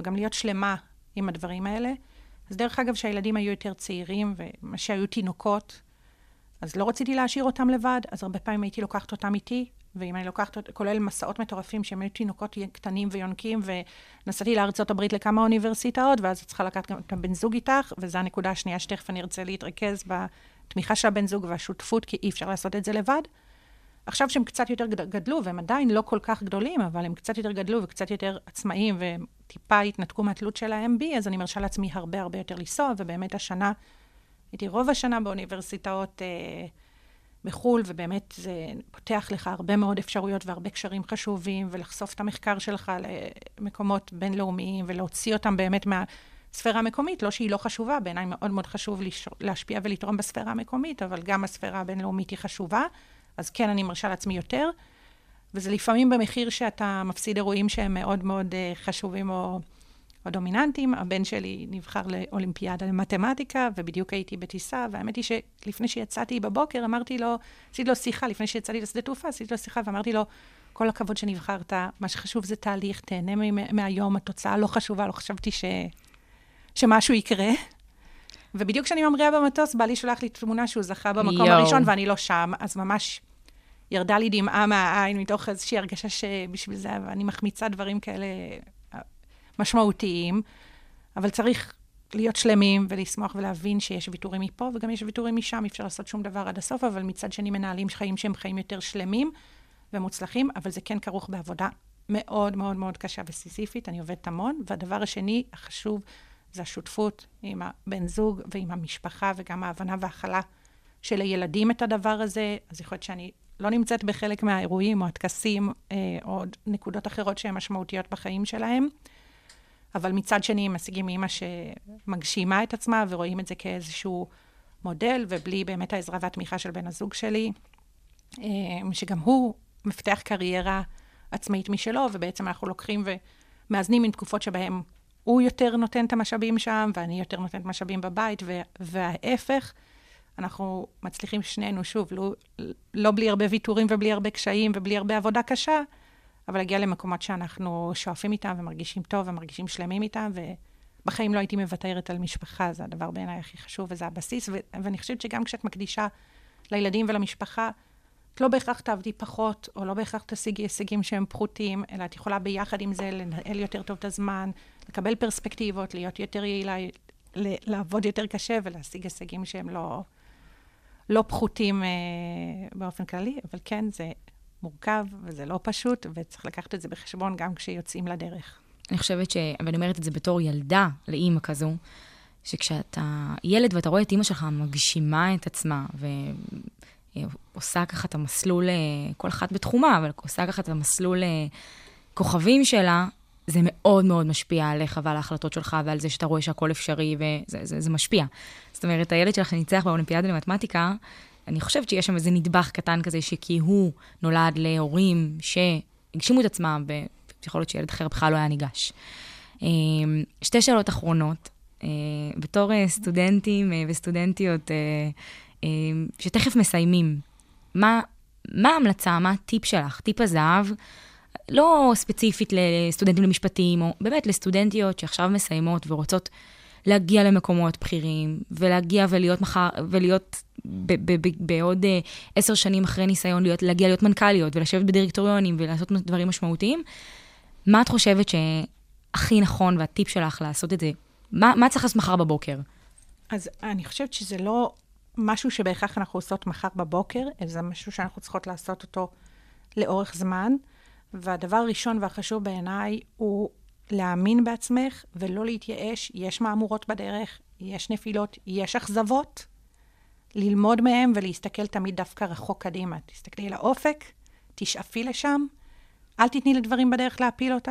וגם להיות שלמה עם הדברים האלה. אז דרך אגב, כשהילדים היו יותר צעירים, ומה שהיו תינוקות, אז לא רציתי להשאיר אותם לבד, אז הרבה פעמים הייתי לוקחת אותם איתי, ואם אני לוקחת, כולל מסעות מטורפים, שהם היו תינוקות קטנים ויונקים, ונסעתי לארצות הברית לכמה אוניברסיטאות, ואז את צריכה לקחת גם את הבן זוג איתך, וזו הנקודה השנייה שתכף אני ארצה להתרכז בתמיכה של הבן זוג והשותפות, כי אי אפשר לעשות את זה לבד. עכשיו שהם קצת יותר גד- גדלו, והם עדיין לא כל כך גדולים, אבל הם קצת יותר גדלו וקצת יותר עצמאיים, והם טיפה התנתקו מהתלות שלהם בי, אז אני מרשה לעצמי הרבה הרבה יותר לנסוע, ובאמת השנה, הייתי רוב השנה באוניברסיטאות אה, בחו"ל, ובאמת זה פותח לך הרבה מאוד אפשרויות והרבה קשרים חשובים, ולחשוף את המחקר שלך למקומות בינלאומיים, ולהוציא אותם באמת מהספירה המקומית, לא שהיא לא חשובה, בעיניי מאוד מאוד חשוב להשפיע ולתרום בספירה המקומית, אבל גם הספירה הבינלאומית היא חשובה. אז כן, אני מרשה לעצמי יותר, וזה לפעמים במחיר שאתה מפסיד אירועים שהם מאוד מאוד אה, חשובים או, או דומיננטיים. הבן שלי נבחר לאולימפיאדה למתמטיקה, ובדיוק הייתי בטיסה, והאמת היא שלפני שיצאתי בבוקר, אמרתי לו, עשיתי לו שיחה, לפני שיצאתי לשדה תעופה, עשיתי לו שיחה, ואמרתי לו, כל הכבוד שנבחרת, מה שחשוב זה תהליך, תהנה מהיום, התוצאה לא חשובה, לא חשבתי ש... שמשהו יקרה. ובדיוק כשאני ממריאה במטוס, בעלי שולח לי תמונה שהוא זכה במקום יואו. הראשון, ואני לא שם, אז ממש ירדה לי דמעה מהעין מתוך איזושהי הרגשה שבשביל זה, ואני מחמיצה דברים כאלה משמעותיים, אבל צריך להיות שלמים ולשמוח ולהבין שיש ויתורים מפה וגם יש ויתורים משם, אי אפשר לעשות שום דבר עד הסוף, אבל מצד שני מנהלים חיים שהם חיים יותר שלמים ומוצלחים, אבל זה כן כרוך בעבודה מאוד מאוד מאוד קשה וסיזיפית, אני עובדת המון, והדבר השני החשוב זה השותפות עם הבן זוג ועם המשפחה וגם ההבנה וההכלה של הילדים את הדבר הזה, אז יכול להיות שאני לא נמצאת בחלק מהאירועים או הטקסים אה, או נקודות אחרות שהן משמעותיות בחיים שלהם, אבל מצד שני הם משיגים אימא שמגשימה את עצמה ורואים את זה כאיזשהו מודל, ובלי באמת העזרה והתמיכה של בן הזוג שלי, אה, שגם הוא מפתח קריירה עצמאית משלו, ובעצם אנחנו לוקחים ומאזנים עם תקופות שבהן הוא יותר נותן את המשאבים שם, ואני יותר נותנת משאבים בבית, וההפך. אנחנו מצליחים שנינו, שוב, לא, לא בלי הרבה ויתורים ובלי הרבה קשיים ובלי הרבה עבודה קשה, אבל להגיע למקומות שאנחנו שואפים איתם ומרגישים טוב ומרגישים שלמים איתם, ובחיים לא הייתי מוותרת על משפחה, זה הדבר בעיניי הכי חשוב וזה הבסיס, ו- ואני חושבת שגם כשאת מקדישה לילדים ולמשפחה, את לא בהכרח תעבדי פחות, או לא בהכרח תשיגי הישגים שהם פחותים, אלא את יכולה ביחד עם זה לנהל יותר טוב את הזמן, לקבל פרספקטיבות, להיות יותר יעילה, לעבוד יותר קשה ולהשיג הישגים שהם לא, לא פחותים אה, באופן כללי, אבל כן, זה מורכב וזה לא פשוט, וצריך לקחת את זה בחשבון גם כשיוצאים לדרך. אני חושבת ש... ואני אומרת את זה בתור ילדה לאימא כזו, שכשאתה ילד ואתה רואה את אימא שלך מגשימה את עצמה, ועושה ככה את המסלול, אה, כל אחת בתחומה, אבל עושה ככה את המסלול אה, כוכבים שלה, זה מאוד מאוד משפיע עליך ועל ההחלטות שלך ועל זה שאתה רואה שהכל אפשרי, וזה זה, זה משפיע. זאת אומרת, הילד שלך שניצח באולימפיאדה למתמטיקה, אני חושבת שיש שם איזה נדבך קטן כזה, שכי הוא נולד להורים שהגשימו את עצמם, ויכול להיות שילד אחר בכלל לא היה ניגש. אה, שתי שאלות אחרונות. אה, בתור אה, סטודנטים אה, וסטודנטיות שתכף מסיימים, מה, מה ההמלצה, מה הטיפ שלך, טיפ הזהב, לא ספציפית לסטודנטים למשפטים, או באמת לסטודנטיות שעכשיו מסיימות ורוצות להגיע למקומות בכירים, ולהגיע ולהיות מחר, ולהיות בעוד אה, עשר שנים אחרי ניסיון להיות, להגיע להיות מנכ"ליות, ולשבת בדירקטוריונים ולעשות דברים משמעותיים. מה את חושבת שהכי נכון והטיפ שלך לעשות את זה? מה, מה צריך לעשות מחר בבוקר? אז אני חושבת שזה לא משהו שבהכרח אנחנו עושות מחר בבוקר, אלא זה משהו שאנחנו צריכות לעשות אותו לאורך זמן. והדבר הראשון והחשוב בעיניי הוא להאמין בעצמך ולא להתייאש. יש מהמורות בדרך, יש נפילות, יש אכזבות. ללמוד מהם ולהסתכל תמיד דווקא רחוק קדימה. תסתכלי לאופק, תשאפי לשם, אל תתני לדברים בדרך להפיל אותך,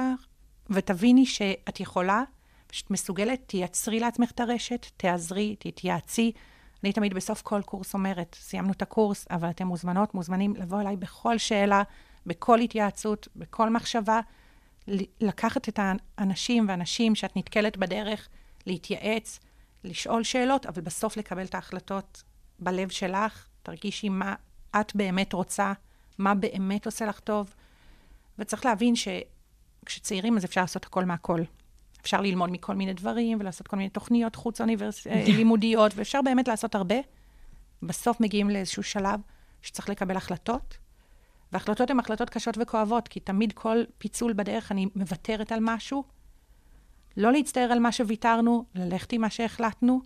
ותביני שאת יכולה, שאת מסוגלת, תייצרי לעצמך את הרשת, תעזרי, תתייעצי. אני תמיד בסוף כל קורס אומרת, סיימנו את הקורס, אבל אתם מוזמנות, מוזמנים לבוא אליי בכל שאלה, בכל התייעצות, בכל מחשבה, לקחת את האנשים והנשים שאת נתקלת בדרך, להתייעץ, לשאול שאלות, אבל בסוף לקבל את ההחלטות בלב שלך, תרגישי מה את באמת רוצה, מה באמת עושה לך טוב. וצריך להבין שכשצעירים אז אפשר לעשות הכל מהכל. אפשר ללמוד מכל מיני דברים ולעשות כל מיני תוכניות חוץ אוניברס... אה, לימודיות, ואפשר באמת לעשות הרבה. בסוף מגיעים לאיזשהו שלב שצריך לקבל החלטות, והחלטות הן החלטות קשות וכואבות, כי תמיד כל פיצול בדרך אני מוותרת על משהו. לא להצטער על מה שוויתרנו, ללכת עם מה שהחלטנו,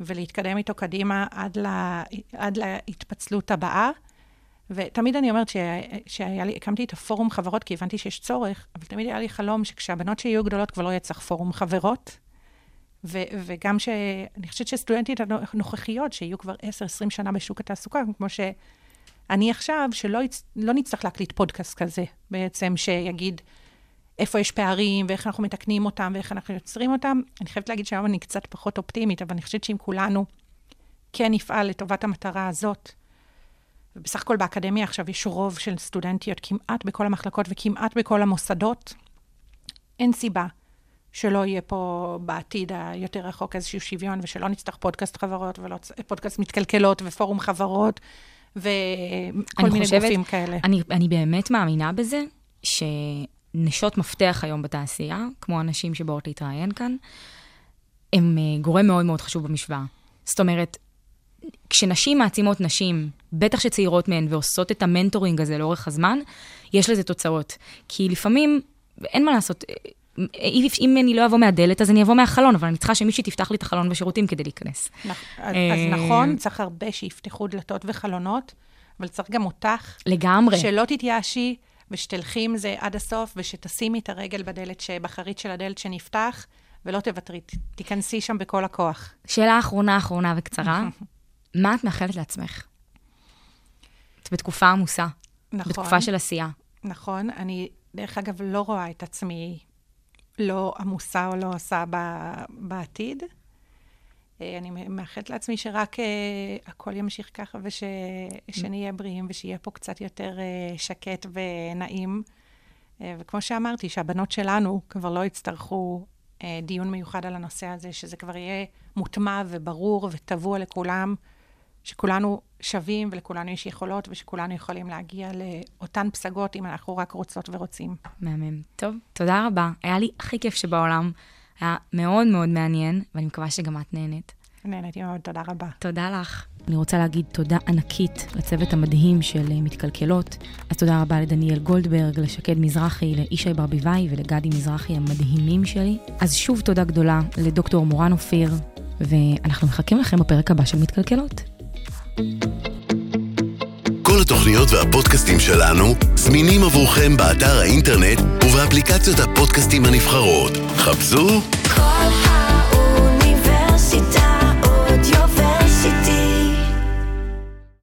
ולהתקדם איתו קדימה עד, לה, עד להתפצלות הבאה. ותמיד אני אומרת שהיה לי, הקמתי את הפורום חברות כי הבנתי שיש צורך, אבל תמיד היה לי חלום שכשהבנות שיהיו גדולות כבר לא יהיה צריך פורום חברות. ו- וגם ש... אני חושבת שסטודנטיות הנוכחיות, שיהיו כבר 10-20 שנה בשוק התעסוקה, כמו שאני עכשיו, שלא יצ... לא נצטרך להקליט פודקאסט כזה, בעצם, שיגיד איפה יש פערים, ואיך אנחנו מתקנים אותם, ואיך אנחנו יוצרים אותם. אני חייבת להגיד שהיום אני קצת פחות אופטימית, אבל אני חושבת שאם כולנו כן נפעל לטובת המטרה הזאת, ובסך הכל באקדמיה עכשיו יש רוב של סטודנטיות כמעט בכל המחלקות וכמעט בכל המוסדות, אין סיבה שלא יהיה פה בעתיד היותר רחוק איזשהו שוויון, ושלא נצטרך פודקאסט חברות, ולא פודקאסט מתקלקלות ופורום חברות, וכל מיני חושבת, גופים כאלה. אני, אני באמת מאמינה בזה, שנשות מפתח היום בתעשייה, כמו הנשים שבאות להתראיין כאן, הם אה, גורם מאוד מאוד חשוב במשוואה. זאת אומרת, כשנשים מעצימות נשים, בטח שצעירות מהן, ועושות את המנטורינג הזה לאורך הזמן, יש לזה תוצאות. כי לפעמים, אין מה לעשות, אם, אני לא אבוא מהדלת, אז אני אבוא מהחלון, אבל אני צריכה שמישהי תפתח לי את החלון בשירותים כדי להיכנס. נכ- אז, אה, אז נכון, צריך הרבה שיפתחו דלתות וחלונות, אבל צריך גם אותך, לגמרי. שלא תתייאשי, ושתלכי עם זה עד הסוף, ושתשימי את הרגל בדלת, בחרית של הדלת שנפתח, ולא תוותרי, תיכנסי שם בכל הכוח. שאלה אחרונה, אחרונה וקצרה, מה את מאחלת לעצמך? את בתקופה עמוסה, נכון. בתקופה של עשייה. נכון. אני, דרך אגב, לא רואה את עצמי לא עמוסה או לא עושה ב- בעתיד. אה, אני מאחלת לעצמי שרק אה, הכל ימשיך ככה, ושנהיה בריאים, ושיהיה פה קצת יותר אה, שקט ונעים. אה, וכמו שאמרתי, שהבנות שלנו כבר לא יצטרכו אה, דיון מיוחד על הנושא הזה, שזה כבר יהיה מוטמע וברור וטבוע לכולם, שכולנו שווים ולכולנו יש יכולות, ושכולנו יכולים להגיע לאותן פסגות אם אנחנו רק רוצות ורוצים. מהמם. טוב, תודה רבה. היה לי הכי כיף שבעולם. היה מאוד מאוד מעניין, ואני מקווה שגם את נהנית. נהניתי מאוד, תודה רבה. תודה לך. אני רוצה להגיד תודה ענקית לצוות המדהים של אה, מתקלקלות. אז תודה רבה לדניאל גולדברג, לשקד מזרחי, לישי ברביבאי ולגדי מזרחי המדהימים שלי. אז שוב תודה גדולה לדוקטור מורן אופיר, ואנחנו מחכים לכם בפרק הבא של מתקלקלות. כל התוכניות והפודקאסטים שלנו זמינים עבורכם באתר האינטרנט ובאפליקציות הפודקאסטים הנבחרות. חפשו כל